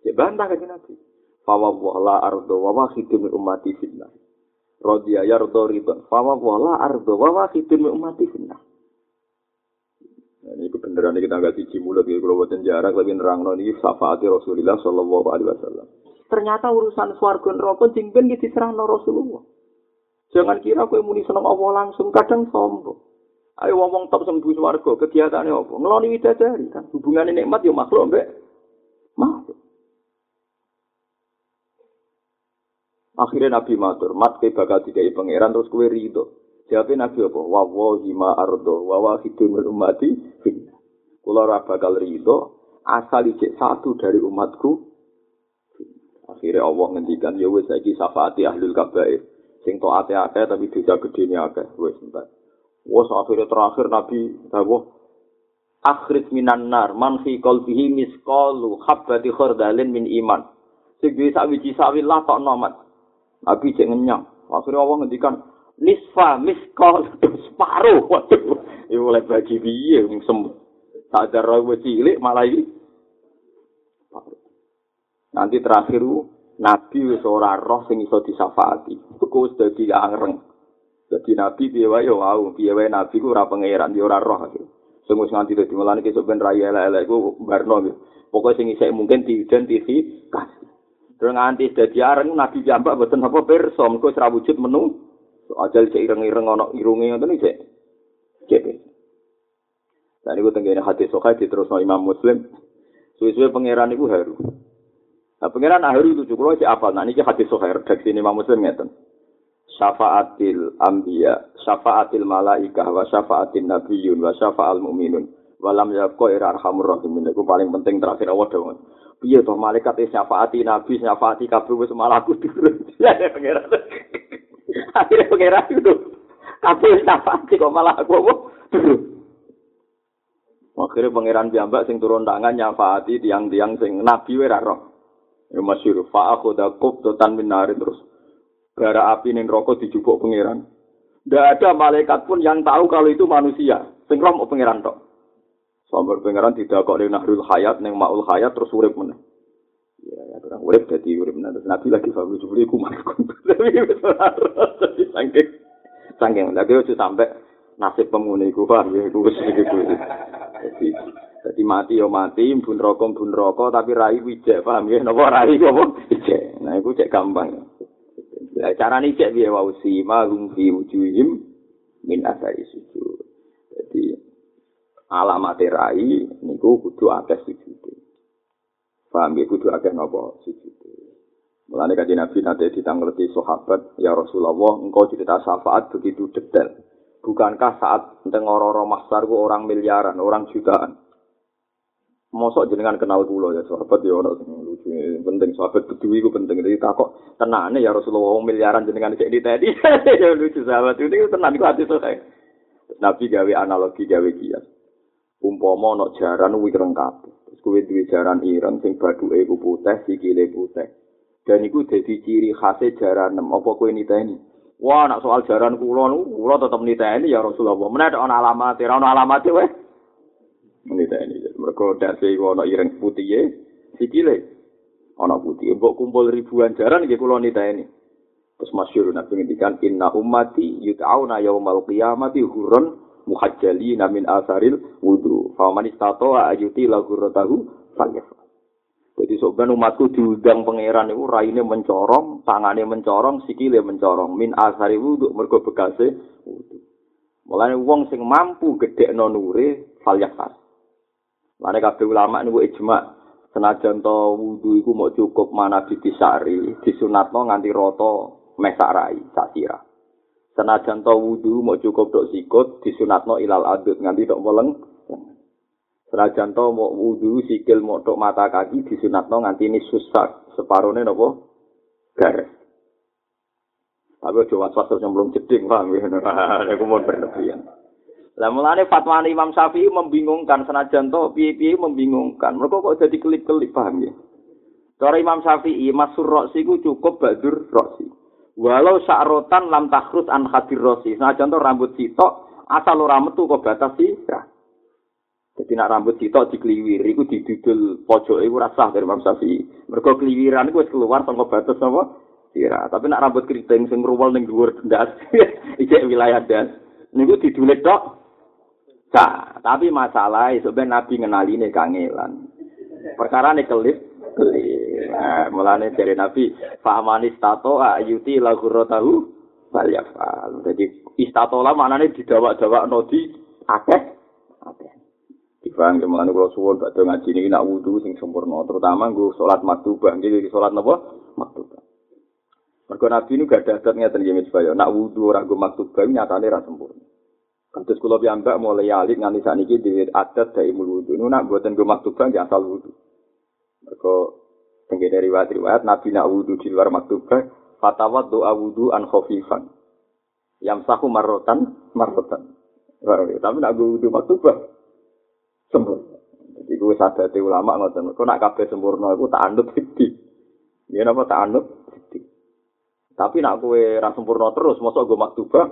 Ya bantah kan Nabi. Fawa wala ardo wa wahidun min ummati fitnah. Rodiya yardo ridon. Fawa wala ardo wa wahidun min ummati fitnah. ini kebenaran kita nggak siji mulut kalau buatan jarak lebih nerang ini syafaati Rasulullah Shallallahu Alaihi Wasallam. Ternyata urusan swarga neraka jingben iki diserahno Rasulullah. Jangan kira kowe muni seneng Allah langsung kadang sombong. Ayo ngomong top sembuh swarga, kegiatannya apa? Ngeloni widadari kan hubungan nikmat ya makhluk mbek makhluk. Akhirnya Nabi matur, mat ke bakal dikai pangeran terus kue ridho. Jawabnya Nabi apa? Wa wahi ma ardo, wa wa hidumul umati finna. Kula ora bakal ridho, asal ijek satu dari umatku Akhirnya Allah ngendikan ya wis saiki syafaati ahlul kabair. Sing taate akeh tapi dosa gedene akeh wis entar. Wes akhirnya terakhir Nabi dawuh akhrij minan nar man fi qalbihi misqalu habbati khardalin min iman. Wiji sawi lah tok nomat. Nabi cek ngenyang. Akhirnya Allah ngendikan nisfa misqal separuh. Waduh, ya oleh bagi piye wong semut. Sadar wae cilik malah iki Nanti terakhir Nabi wis ora roh sing iso disafaati. Iku wis dadi angreng. Dadi Nabi piye wae yo wau, piye wae Nabi ku ora pangeran, yo ora roh. Sing wis nganti dadi mulane kesuk ben raya elek-elek iku barno. Pokoke sing isih mungkin diidentifikasi. Terus nganti dadi areng Nabi jambak boten apa pirsa, mengko ora wujud menu. Ajal cek ireng-ireng ana irunge ngoten iki cek. Cek. Dan itu tenggine hati sokai terus Imam Muslim. Suwe-suwe pangeran iku haru. Nah, pengiran ahli itu cukup aja apa? Nah, ini hadis sohair redaksi ini Muslim ngeten. Syafaatil ambiya, syafaatil malaikah, wa syafaatil nabiyun, wa syafaatil mu'minun. Walam yakko ira arhamur rahimin. Itu paling penting terakhir Allah dong. Iya toh malaikat itu syafaati nabi, syafaati kabeh wis malah aku turun. Ya pengiran. Akhirnya pengiran itu kabeh syafaati kok malah aku apa? Akhirnya pangeran biambak sing turun tangan nyafaati tiang-tiang sing nabi wira roh. Ya masyur, fa'akhoda kubdotan minari terus. Gara api ning rokok dijubuk pangeran. Tidak ada malaikat pun yang tahu kalau itu manusia. Sing roh pangeran tok. Sampai pangeran tidak kok di nahrul hayat, neng maul hayat terus urip meneh. Ya, ya, orang urip jadi urip meneh. Terus nabi lagi fabu jubli kumar Tapi jadi sangking, sangking. Lagi itu sampai nasib pemuni ku paham ya, ku gitu. Jadi Jadi mati yo mati, bun rokok bun rokok, tapi rai wijek, paham ya? Nopo rai apa? Wijek. Nah, itu cek gampang. Ya, cara ini cek biaya wausi, malum fi wujuhim min asari sujud. Jadi, alamat rai, niku kudu akeh sujud. Paham ya? Kudu akeh nopo sujud. Mulanya kaji Nabi nanti ditanggerti sahabat, ya Rasulullah, engkau cerita syafaat begitu detail. Bukankah saat tengororo mahsar orang miliaran, orang jutaan? mosok jenengan kenal kula ya sahabat ya lucu penting sahabat kedua iku penting jadi takok tenane ya Rasulullah miliaran jenengan cek di tadi ya lucu sahabat itu tenan iku hati sok Nabi gawe analogi gawe kias umpama ono jaran wireng kabeh terus kuwi duwe jaran ireng sing baduke iku putih sikile putih Dan iku dadi ciri khase jaranem. Apa kowe niteni? Wah, nak soal jaran kula niku kula tetep niteni ya Rasulullah. Menawa ana alamat, ora ana alamat wae. Niteni. Mergo dase iku ana ireng putih e, sikile ana putih. Mbok kumpul ribuan jaran nggih kula niteni. Terus masyhur Nabi ngendikan inna ummati yut'auna yaumal qiyamati hurun muhajjalina min asaril wudu. Fa man istata'a ayuti la ghurratahu falyafal. Jadi sebenarnya umatku diundang pangeran itu raine mencorong, tangannya mencorong, sikile mencorong. Min asari wudhu, mergo bekase wudhu. Mulanya wong sing mampu gede nonure, fal yakas. Mulanya kabeh ulama ini ijma. Senajan to wudhu itu mau cukup mana ditisari, disunatno nganti roto mesarai, sakira. Senajan to wudhu mau cukup dok sikut, disunatno ilal adut nganti dok weleng, Senajan to mau wudu sikil mau tok mata kaki disunatno nganti ini susah separone nopo garis. Tapi aja was-was terus belum jeding paham ya. Aku mau berlebihan. Lah mulane fatwa Imam Syafi'i membingungkan senajan to piye-piye membingungkan. Mereka kok jadi kelip-kelip paham ya. Cara Imam Syafi'i masur roksi ku cukup badur roksi. Walau sa'rotan lam takhrus an khadir roksi. Senajan to rambut sitok asal ora metu kok batasi ya. Jadi nak rambut sitok dikliwir, iku didudul pojok iku rasah dari Imam Syafi'i. Mergo kliwiran iku wis keluar saka batas apa? Sira. Tapi nak rambut keriting sing ngruwel ning dhuwur ndas, ijek wilayah das. Niku didulit tok. Sa, tapi masalah sebenarnya Nabi ngenaline kangelan. Perkara ini kelip, kelip. Nah, mulane dari Nabi, Fahmani stato ayuti lagu rotahu balyafal. Jadi istatola maknanya didawak-dawak nodi akeh, akeh. Dibang ke mana kalau suwon bakdo ngaji ini nak wudhu sing sempurna, terutama gue sholat maktubah, jadi sholat apa? Maktubah. Mereka nabi ini gak ada adat ngeten gini supaya nak wudhu orang gue maktubah nyatanya rasa sempurna. Kados kula piyambak mulai alik nganti sakniki dhewe adat dari wudhu. Nu nak mboten gue maktubah nggih asal wudhu. Mereka tenggene riwayat-riwayat nabi nak wudhu di luar maktubah fatawat doa wudhu an khofifan. Yamsahu marrotan marrotan. Tapi nak gue wudhu maktubah sempurna. Jadi gue sadar ulama ngoten. Kau nak kabeh sempurna, aku tak anut sidi. Ya napa tak anut sidi. Tapi nak gue ra sempurna terus, mosok gue maktubah.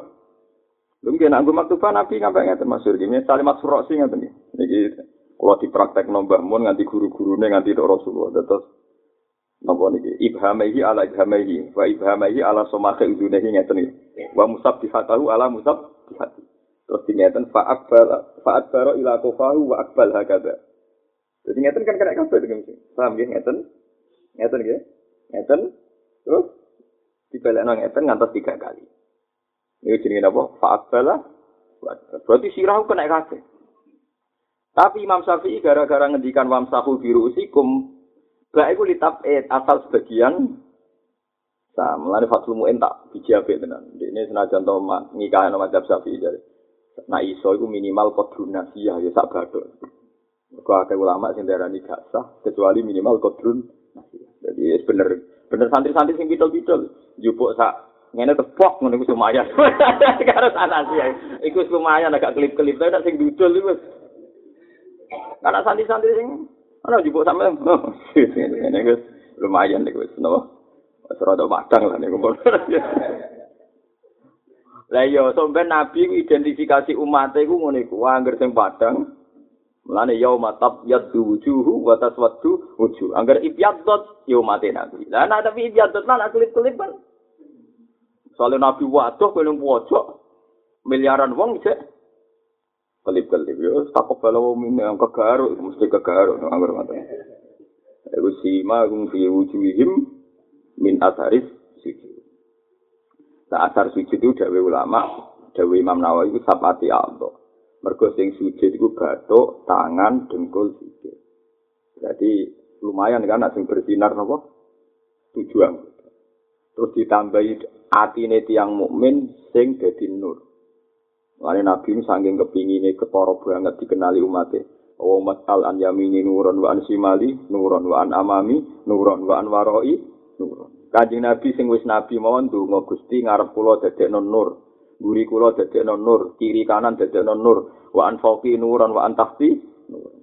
Lu nggih nak gue maktubah nabi ngapa ngeten masyhur gini, salimat suroksi ngeten iki. Niki kalau dipraktek nombah mun nganti guru-gurune nganti tok Rasulullah. Terus napa niki ibhamehi ala ibhamehi wa ibhamehi ala somakhe udunehi ngeten iki. Wa musabbihatahu ala musabbihati. Terus ngeten fa'at fa'at baro ila kofahu wa akbal hakada. Jadi ngeten kan kena kabeh dengan sing. Paham nggih ngeten? Ngeten nggih. Ngeten. Terus dibelekno ngeten ngantos tiga kali. Ini jenenge apa? Fa'at bala. Berarti sirah kena kabeh. Tapi Imam Syafi'i gara-gara ngendikan wamsahu biru usikum, gak iku litap et asal sebagian Nah, mulane Fathul Mu'in tak bijabe tenan. Ini senajan to ngikahan mazhab Syafi'i jadi. Nah iso itu minimal kodrun nasiyah ya sak badok. Mergo akeh ulama sing darani gak sah kecuali minimal kodrun nasiyah. Jadi bener bener santri-santri sing bidol-bidol jupuk sak ngene tepok ngono iku lumayan. Karo sana sih. Iku lumayan agak kelip-kelip tapi sing dudul iku Karena santri-santri sing ana jupuk sampe ngene iku lumayan iku wis napa. Wis rada madang lah niku. Lah iya, sampeyan nabi identifikasi umat iku ngene iku, angger sing padang. Mulane yauma tab yaddu wujuhu wa taswaddu wujuh. Angger ibyaddot ya umat nabi. Lah nek tapi ibyaddot lan kelip-kelip kan. Soalnya nabi waduh kowe pojok miliaran wong cek. Kelip-kelip yo takok balo mine yang kegaruk mesti kegaruk angger ngoten. Iku sima gung fi wujuhihim min atharis sujud. Nah, asar sujud itu dawe ulama, dawe Imam Nawawi itu sapati Allah. Mergo sing sujud itu batuk, tangan, dengkul, sujud. Jadi lumayan kan sing bersinar nopo tujuan. Terus ditambahi atine tiang mukmin sing dadi nur. Lalu Nabi ini saking kepingine ketara banget dikenali umatnya. Wa matal an yamini nuron wa an simali nuron wa an amami nuron wa an waroi nuron. Kanjeng Nabi sing wis nabi mawon ndonga Gusti ngarep kula dadekno nur. Guri kula dadekno nur, kiri kanan dadekno nur. Wa an fauqi nuran wa an tahti.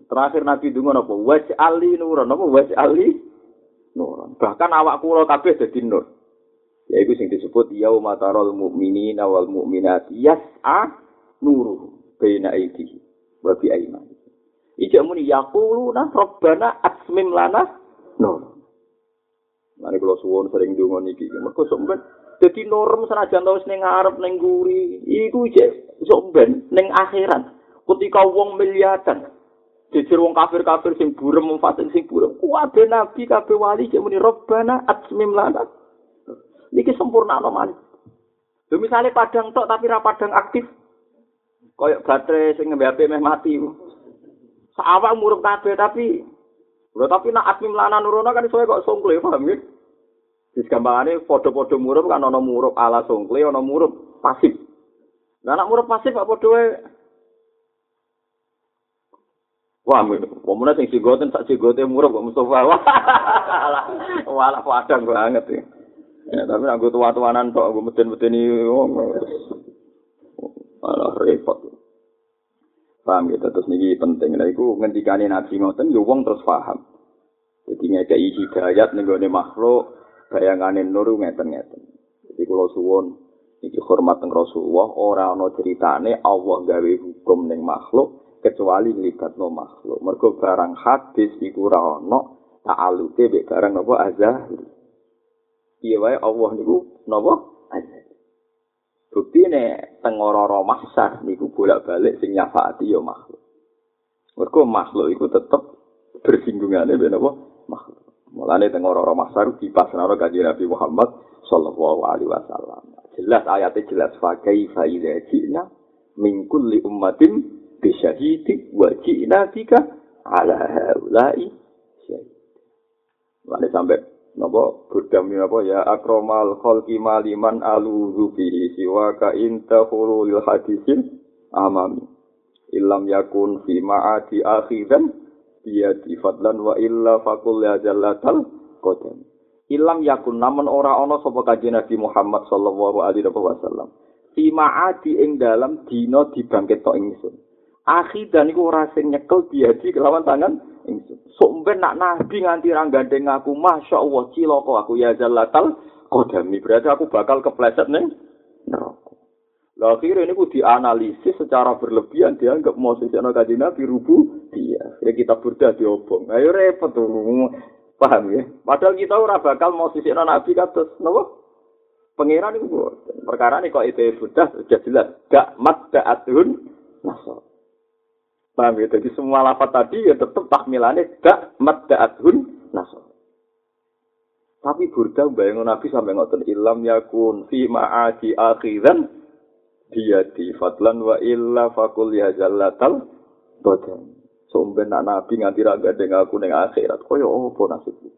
Terakhir Nabi ndonga napa? Waj ali nuran napa? Waj ali nur. Bahkan awak kula kabeh dadi nur. Yaiku sing disebut yauma taral mu'minina wal mu'minati yas'a nuru baina aidi wa bi aimani. Ija muni yaquluna rabbana asmim lana nur. Mane kula suwun sering donga niki. Mergo sampean dadi norm senajan tau ning ngarep ning guri, iku jek sampean ning akhirat. Ketika wong miliatan, Jejer wong kafir-kafir sing burem mufasik sing burem. Kuwabe nabi kabeh wali cek muni robbana atsmim lana. Niki sempurna no man. Lho misale padang tok tapi ra padang aktif. Kayak baterai sing ngembe HP meh mati. Sawak murup kabeh tapi Lho tapi nak atmim lana nurono kan iso kok songkle paham ya? Wis gampangane padha-padha murup kan ana murup ala songkle ana murup pasif. Lah anak murup pasif kok padha wae Wah, pemuda sing sigoten sak sigote murah kok. Wah, wala padang banget ya. Ya, tapi aku tua-tuanan tok aku meten-meteni wong. Alah repot. Paham gitu, terus niki penting. Lah iku ngendikane Nabi ngoten yo wong terus paham. Jadi ngekei hidayat ning gone makhluk bayangane nur ngeten-ngeten. Jadi kula suwun iki hormat teng Rasulullah ora ana ceritane Allah gawe hukum ning makhluk kecuali no makhluk. Mergo barang hadis iku ora ana ta'alluke mek barang napa azahir. Piye wae Allah niku napa azahir. Bukti ne tengororo mahsar niku bolak-balik sing nyafaati ya makhluk. Mergo makhluk iku tetep bersinggungane ben apa makhluk. Mulane tengororo mahsar dipasrahno kanjeng Nabi Muhammad sallallahu alaihi wasallam. Jelas ayatnya jelas fa kaifa ji'na min kulli ummatin bisyahidi wa ji'na ala haulai syahid. Lalu sampai napa burdami napa ya akromal khalqi maliman aluzu bihi siwa ka inta khulul hadisin amami. Illam yakun fi ma'ati akhidan biyadi fadlan wa illa fakul ya jallatal qadam. Ilam yakun namun ora ana sapa kanjeng Nabi Muhammad sallallahu alaihi wasallam. Fi ma'ati ing dalam dina dibangkit ingsun. Akhidan iku ora sing nyekel diadi kelawan tangan ingsun. Sok ben nak nabi nganti ra gandeng aku, masyaallah cilaka aku ya jallatal qadami. Berarti aku bakal kepleset ning neraka. Lah akhirnya ini dianalisis secara berlebihan dianggap mau sesuatu kaji nabi rubu dia. Ya kita burda diobong. Ayo repot tuh. Paham ya? Padahal kita ora bakal mau sesuatu nabi kados nopo? Pengiran itu perkara ini kok itu sudah jelas gak mat atun nasab. Paham ya? Jadi semua lafat tadi ya tetap tahmilannya dak madda'athun nasab. Tapi burda bayang Nabi sampai ngotot ilam yakun fi ma'adi akhiran di fadlan wa illa fakul ya jallatal badan. Somben nak Nabi nganti raga dengan aku dengan akhirat. Koyo apa nasibku?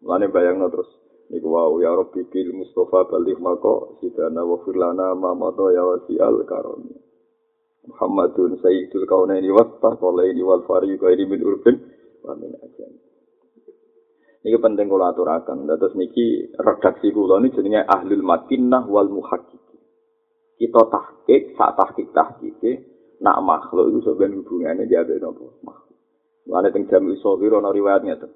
Lane bayang terus. Niku wau ya Rabbi bil Mustafa balik mako sidana wa firlana ma ya wasi al karomi. Muhammadun sayyidul kaunaini wa taqalaini wal fariqaini min urbin wa min ajam. Niki penting kula aturaken. Dados niki redaksi kula niki jenenge Ahlul Madinah wal Muhaqqiq. Kita tahqiq, sak tahqiq tahqiq nak makhluk itu sebenarnya hubungannya dia ada nopo makhluk. Lalu teng jam iso biro no riwayatnya tuh.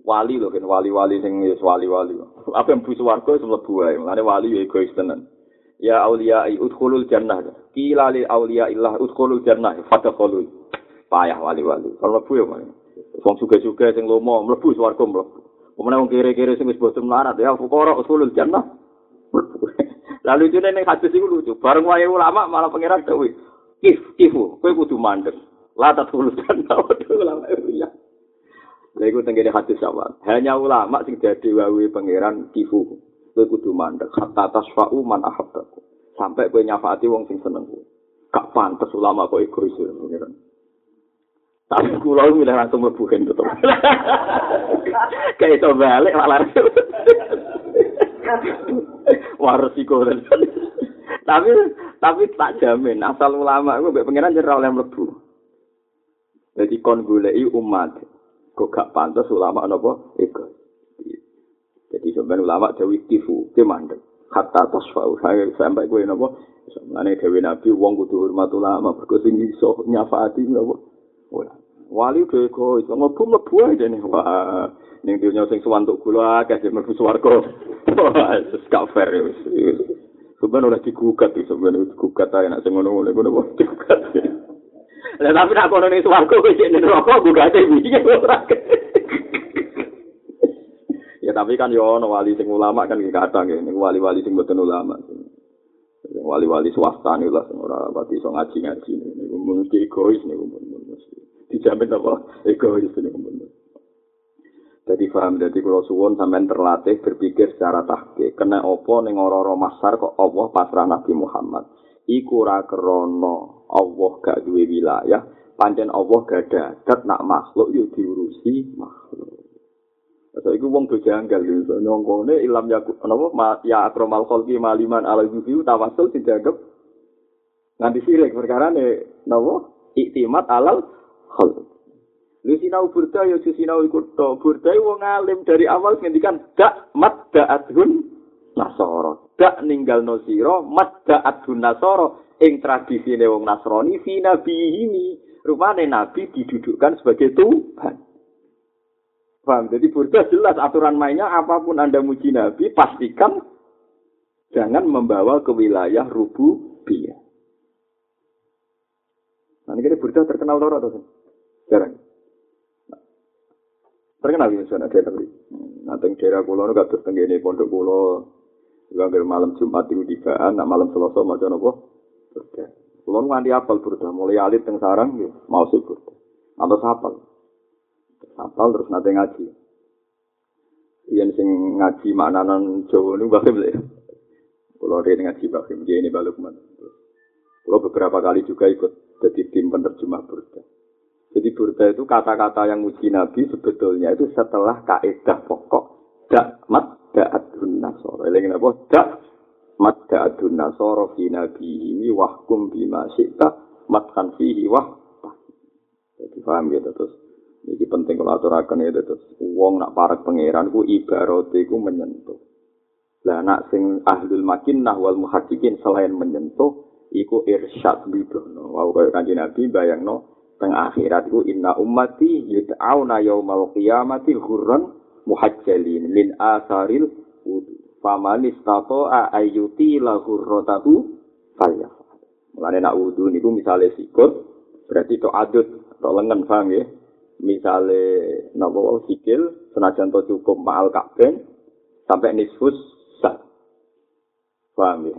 Wali loh kan wali-wali sing wali-wali. Apa yang busu warga itu mlebu wae. Lalu wali ya egois tenan. Ya aulia udkhulul jannah kila li aulia illah udkhulul jannah fadkhulul payah wali-wali kalau mlebu ya wong suga-suga sing lomo mlebu swarga mlebu Pemene wong kere-kere sing wis boten melarat ya fuqara usulul jannah. Lalu itu ning hadis iku lucu. Bareng wae ulama malah pangeran dawuh, "If ifu, kowe kudu mandeg." La tatul jannah ulama ya. Lha iku tenggene hadis sama. Hanya ulama sing dadi wae pangeran kifu. Kowe kudu mandek. Hatta tasfa'u man ahabbaku. Sampai kowe nyafaati wong sing seneng kowe. Gak pantes ulama kok egois pengiran. Tapi kula milih langsung mlebu kan tetep. Kayak itu balik malah. Waris iku tapi tapi tak jamin asal ulama iku mbek pengiran jera oleh mlebu. Jadi kon goleki umat kok gak pantes ulama napa sebenarnya ulama dewi tifu, ke mandek. Hatta tasfa'u, sampai gue nopo. Sebenarnya dewi nabi, wong kudu hormat ulama, berkusin iso nyafaati nopo. Wali udah egois, ngobum lebu aja nih. Wah, ning dunya sing suwantuk kula akeh sing mlebu swarga. Wis gak fair ya. Sebenarnya oleh digugat itu, sebenarnya digugat aja, nak ngono ngono ngono ngono digugat. Lah tapi nak kono ning swarga wis ning neraka gugate iki ora. Ya tapi kan yo ono wali sing ulama kan kadang ya, ning wali-wali sing mboten ulama. Wali-wali swasta nih lah, ora pati iso ngaji-ngaji niku mesti egois niku mesti. Dijamin apa? Egois niku Jadi paham, jadi kalau suwon sampean terlatih berpikir secara tahke. Kena opo ning ora masar kok Allah pasrah Nabi Muhammad. Iku ra krono Allah gak duwe wilayah, pancen Allah gak ada dat nak makhluk yo diurusi makhluk. So iku wong do janggal yo nyongkone ilam ya napa ya akromal khalqi maliman ala yuhi tawasul dijaga nganti sirik perkara ne napa iktimat alal khalq. Lu sinau burda ya si sinau ikut to. Burda wong alim dari awal ngendikan dak mat da'adhun nasoro. Dak ninggal no siro mat da'adhun nasoro. Ing tradisi wong nasroni fi nabi ini. Rupane nabi didudukkan sebagai Tuhan. Paham? Jadi burda jelas aturan mainnya apa pun anda muji nabi pastikan jangan membawa ke wilayah rubu biya. Nah, ini burda terkenal loro atau Jarang. Terkenal ya sana daerah ini. Nanti daerah kulo nu kados tenggene pondok kulo. Juga malam Jumat itu dibaan, nak malam Selasa macam apa? Burda. Kulo nganti apal burda, mulai alit teng sarang mau sih burda. Atau sapal. Sapal terus nanti ngaji. Yang sing ngaji maknanan Jawa nu bahkan beli. Kulo dia ngaji bahkan dia ini balik mana. Kulo beberapa kali juga ikut jadi tim penerjemah burda. Jadi burda itu kata-kata yang muji Nabi sebetulnya itu setelah kaidah pokok. Dak mat da'adun nasoro. Ini apa? Dak mat da'adun nasoro fi nabi ini wahkum bima syi'ta matkan fihi wah. Jadi paham ya terus. Ini penting kalau aturakan itu terus. Uang nak parak pangeran ku ibarat ku menyentuh. Lah nak sing ahlul makinnah wal muhaddiqin selain menyentuh iku irsyad bidono. Wau kaya kanjeng Nabi bayangno teng akhirat iku inna ummati yud'auna yaumal qiyamati hurran muhajjalin min asaril wudu faman istata'a ayyuti la hurratahu falyafal mulane nak wudu niku misale sikut berarti to adut to lengan paham ya misale napa sikil senajan to cukup mahal kabeh sampai nisfus sah paham ya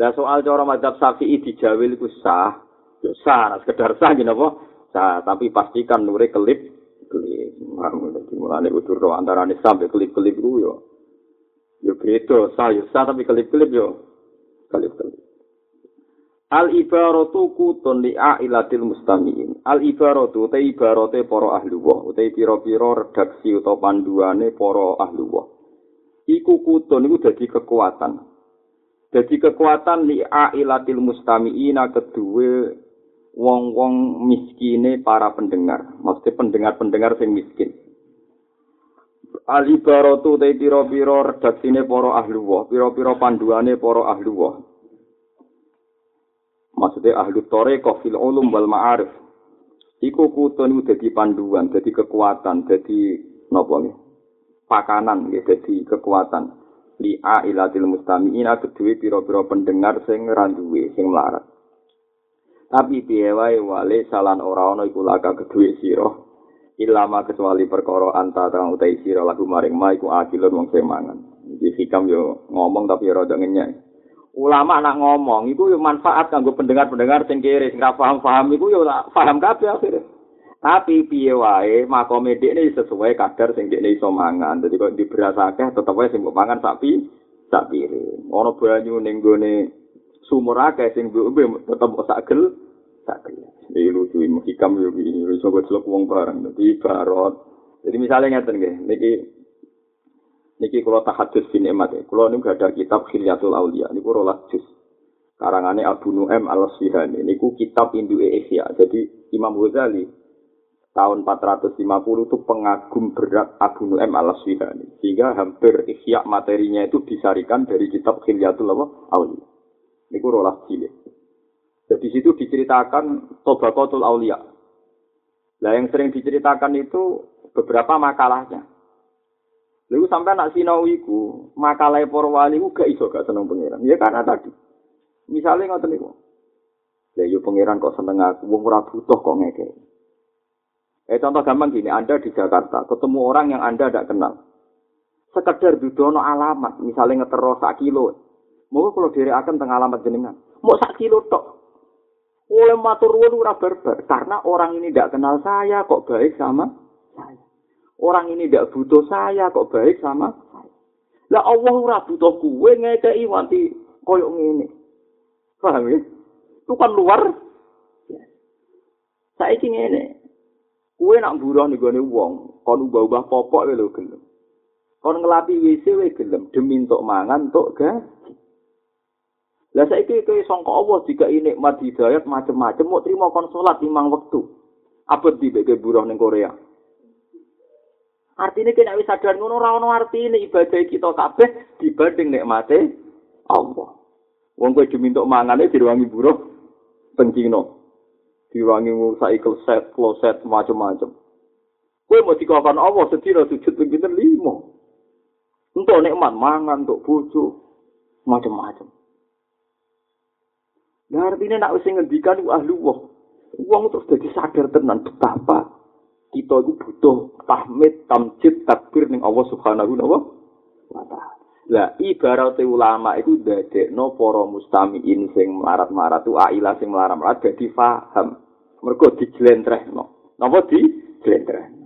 Lah soal cara madzhab Syafi'i dijawil iku sah, Ya sah, sekedar sah gini apa? Sah, tapi pastikan nure kelip kelip. Jadi mulane utur roh antara nih sampai kelip kelip itu yo. Yo beda, sah yo sah tapi kelip kelip yo. Kelip kelip. Al ibaratu kutun li ailatil mustamiin. Al ibaratu te ibarate para ahli wa, te pira-pira redaksi utawa panduane para ahli wa. Iku kutun iku dadi kekuatan. Dadi kekuatan li ailatil mustamiina kedue wong-wong miskine para pendengar. Maksudnya pendengar-pendengar sing miskin. Alibaratu te pira-pira redaksine para ahli wa, pira-pira panduane para ahli wa. Maksudnya ahli thariqah fil ulum wal ma'arif. Iku kutun iku dadi panduan, dadi kekuatan, dadi napa nggih? Pakanan nggih dadi kekuatan. Li ailatil mustami'ina kedue pira-pira pendengar sing randuwe, sing melarat. Tapi wae wale salan ora ana iku laka kedue sira. Ilama kecuali perkara antara utai sira lagu maring ma iku akilun wong semangan. Iki hikam yo ngomong tapi rada ngenyek. Ulama nak ngomong iku yo manfaat kanggo pendengar-pendengar sing kere sing paham-paham iku yo paham kabeh akhire. Tapi piye wae makome dekne sesuai kadar sing dekne iso mangan. Dadi kok diberasake tetep wae sing mangan sapi piring. Ana banyu ning gone sumur akeh sing mbok tetep sak gel sak gel. Iki lucu iki yo iki iso kok celok wong bareng dadi barot. Jadi misalnya ngeten nggih, niki niki kula tahadus bin emat ya. Kula niku ada kitab Khilyatul Aulia niku rolas juz. Karangane Abu Nu'aim Al-Sihani niku kitab Induke Ihya. Jadi Imam Ghazali tahun 450 itu pengagum berat Abu Nu'aim Al-Sihani. Sehingga hampir ihya materinya itu disarikan dari kitab Khilyatul Aulia. Niku rolas cilik. Jadi situ diceritakan Tobakotul Aulia. Nah yang sering diceritakan itu beberapa makalahnya. Lalu sampai nak sinau iku, makalah para wali ku gak iso gak seneng pangeran. Ya karena tadi. Misalnya ngoten niku. Ya yo pangeran kok seneng aku, wong ora butuh kok ngeke. Eh contoh gampang gini, Anda di Jakarta, ketemu orang yang Anda tidak kenal. Sekedar dudono alamat, misalnya ngetero sak kilo. Mau kalau diri akan tengah alamat jenengan. Mau sak kilo tok. Oleh matur ora berber, karena orang ini tidak kenal saya kok baik sama saya. Orang ini tidak butuh saya kok baik sama saya. Lah Allah ora butuh kue ngekei wanti koyok ngene. Paham ya? Itu kan luar. Saya ini ngene. Kue nak buruh nih gue wong, kon ubah-ubah popok lho gelem. Kon ngelapi WC we gelem demi untuk mangan untuk gaji. Lah saiki kowe sangka Allah jika ini nikmat hidayat macam-macam mau terima kon salat limang waktu. Apa di buruh ning Korea? Artinya kena wis sadar ngono ora ono artine ibadah kita kabeh dibanding nikmate Allah. Wong kowe dimintuk mangane diruangi buruh pencino. Diruangi ngusai kloset, kloset macam-macam. Kowe mau dikawakkan Allah sedina sujud pinten limo. Untuk nikmat mangan, untuk bojo, macam-macam. Nah artinya nak wis ngendikan ahli wong. Wong terus jadi sadar tenan betapa kita itu butuh tahmid, tamjid, takbir ning Allah Subhanahu wa taala. Lah ibarat ulama itu dadekno para mustamiin sing melarat-marat tu aila sing melarat-marat dadi paham. Mergo dijlentrehno. Napa dijlentrehno?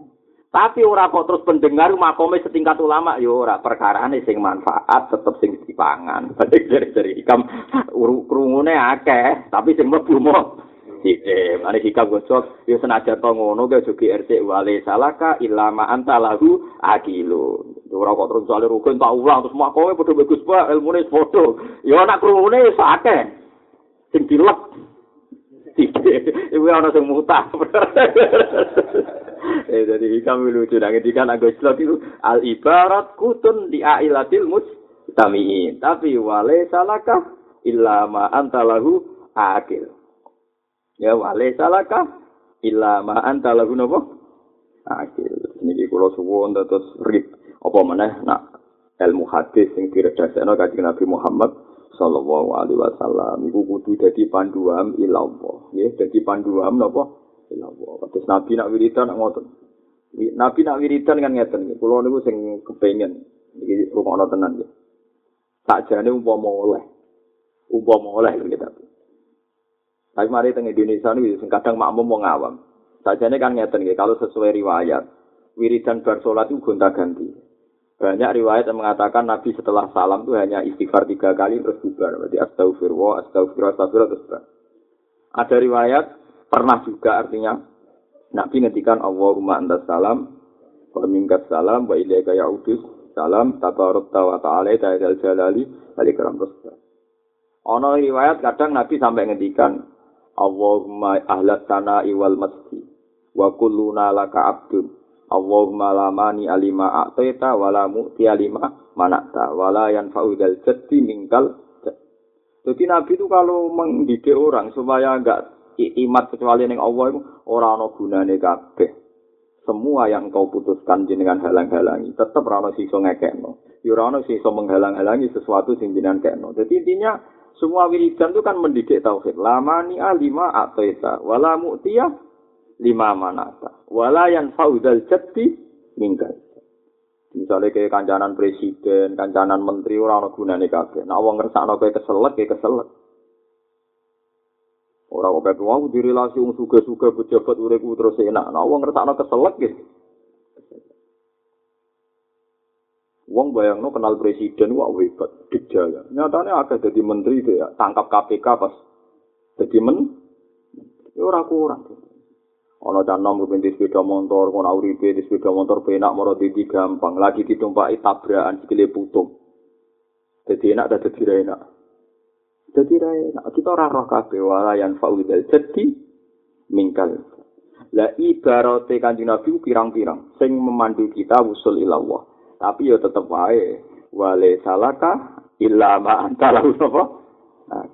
Tapi ora kok terus pendengar makome setingkat ulama yo ora perkarane sing manfaat tetep sing dipangan. Berarti dari-dari ikam krungune akeh, tapi sing mlebu eh mari hikam gosok yo senajan to ngono ge jogi RT wale salaka ilama anta lahu akilu ora kok terus soal rukun tak ulang terus mak kowe padha bagus pak ilmune padha. Yo anak krungune wis akeh. Sing dilek ibu ana sing mutah. Eh jadi hikam lucu nang ngendikan Agus Slot itu al ibarat kutun di ailatil mustamiin. Tapi wale salaka ilama anta lahu akil Ya wale salaka illa ma anta lahu napa? Akhir niki kula suwun terus rip apa meneh? Nak ilmu hadis sing diredhasekno kanjeng Nabi Muhammad sallallahu alaihi wasallam. Iku kudu dadi panduan ila Allah. Nggih dadi panduan napa? Ila Allah. Terus Nabi nak wiridan nak ngoten. Nabi nak wiridan kan ngeten kula niku sing kepengin. Iki rumono tenan nggih. Sakjane umpama oleh. Umpama oleh gitu Tapi mari teng Indonesia ini kadang makmum mau ngawam. Sajane kan ngeten nggih kalau sesuai riwayat wiridan bar salat itu gonta-ganti. Banyak riwayat yang mengatakan Nabi setelah salam itu hanya istighfar tiga kali terus bubar. Berarti astagfirullah, astagfirullah, astagfirullah terus bubar. Ada riwayat pernah juga artinya Nabi ngetikan Allahumma antas salam wa minkas salam wa ilaika ya'udus salam tabarok wa ta'ala ta'ala jalali alikram terus Ono riwayat kadang Nabi sampai ngetikan Allahumma ahlat tanah iwal masjid wa kulluna laka abdun Allahumma lamani alima a'taita wa la mu'ti alima manakta wa la yanfa'u jaddi mingkal jadi Nabi itu kalau mendidik orang supaya enggak imat kecuali yang Allah itu orang no gunane kabeh. Semua yang kau putuskan jenengan halang-halangi tetap rano siso ngekekno. Ya rano siso menghalang-halangi sesuatu sing jenengan kekno. Jadi intinya semua wiridan itu kan mendidik tauhid. Lamani alima ataita wala mu'tiyah lima manata. Wala yang faudal jati minggal. Misalnya kayak kancanan presiden, kancanan menteri, orang orang gunanya kabeh. Nah, orang ngerasa kayak keselak, kayak keselak. Orang kok kayak di relasi wong suga-suga pejabat uripku terus enak. Nah, wong ngrasakno keselek gitu. Wong bayangno kenal presiden wah hebat, dijaya. Nyatanya agak jadi menteri dia tangkap KPK pas jadi men, ya ora kurang. Ono canom kepintis sepeda motor, kono uripe di sepeda motor penak moro di gampang, lagi ditumpaki tabrakan sikile putung. Jadi enak dan jadi enak. Jadi enak. Kita ora roh kabeh wala yang faudal jadi mingkal. Lah ibarate kanjeng Nabi pirang-pirang sing memandu kita usul ilallah. Tapi ya tetep wae. Wale salaka illa ma anta lahu sapa nah,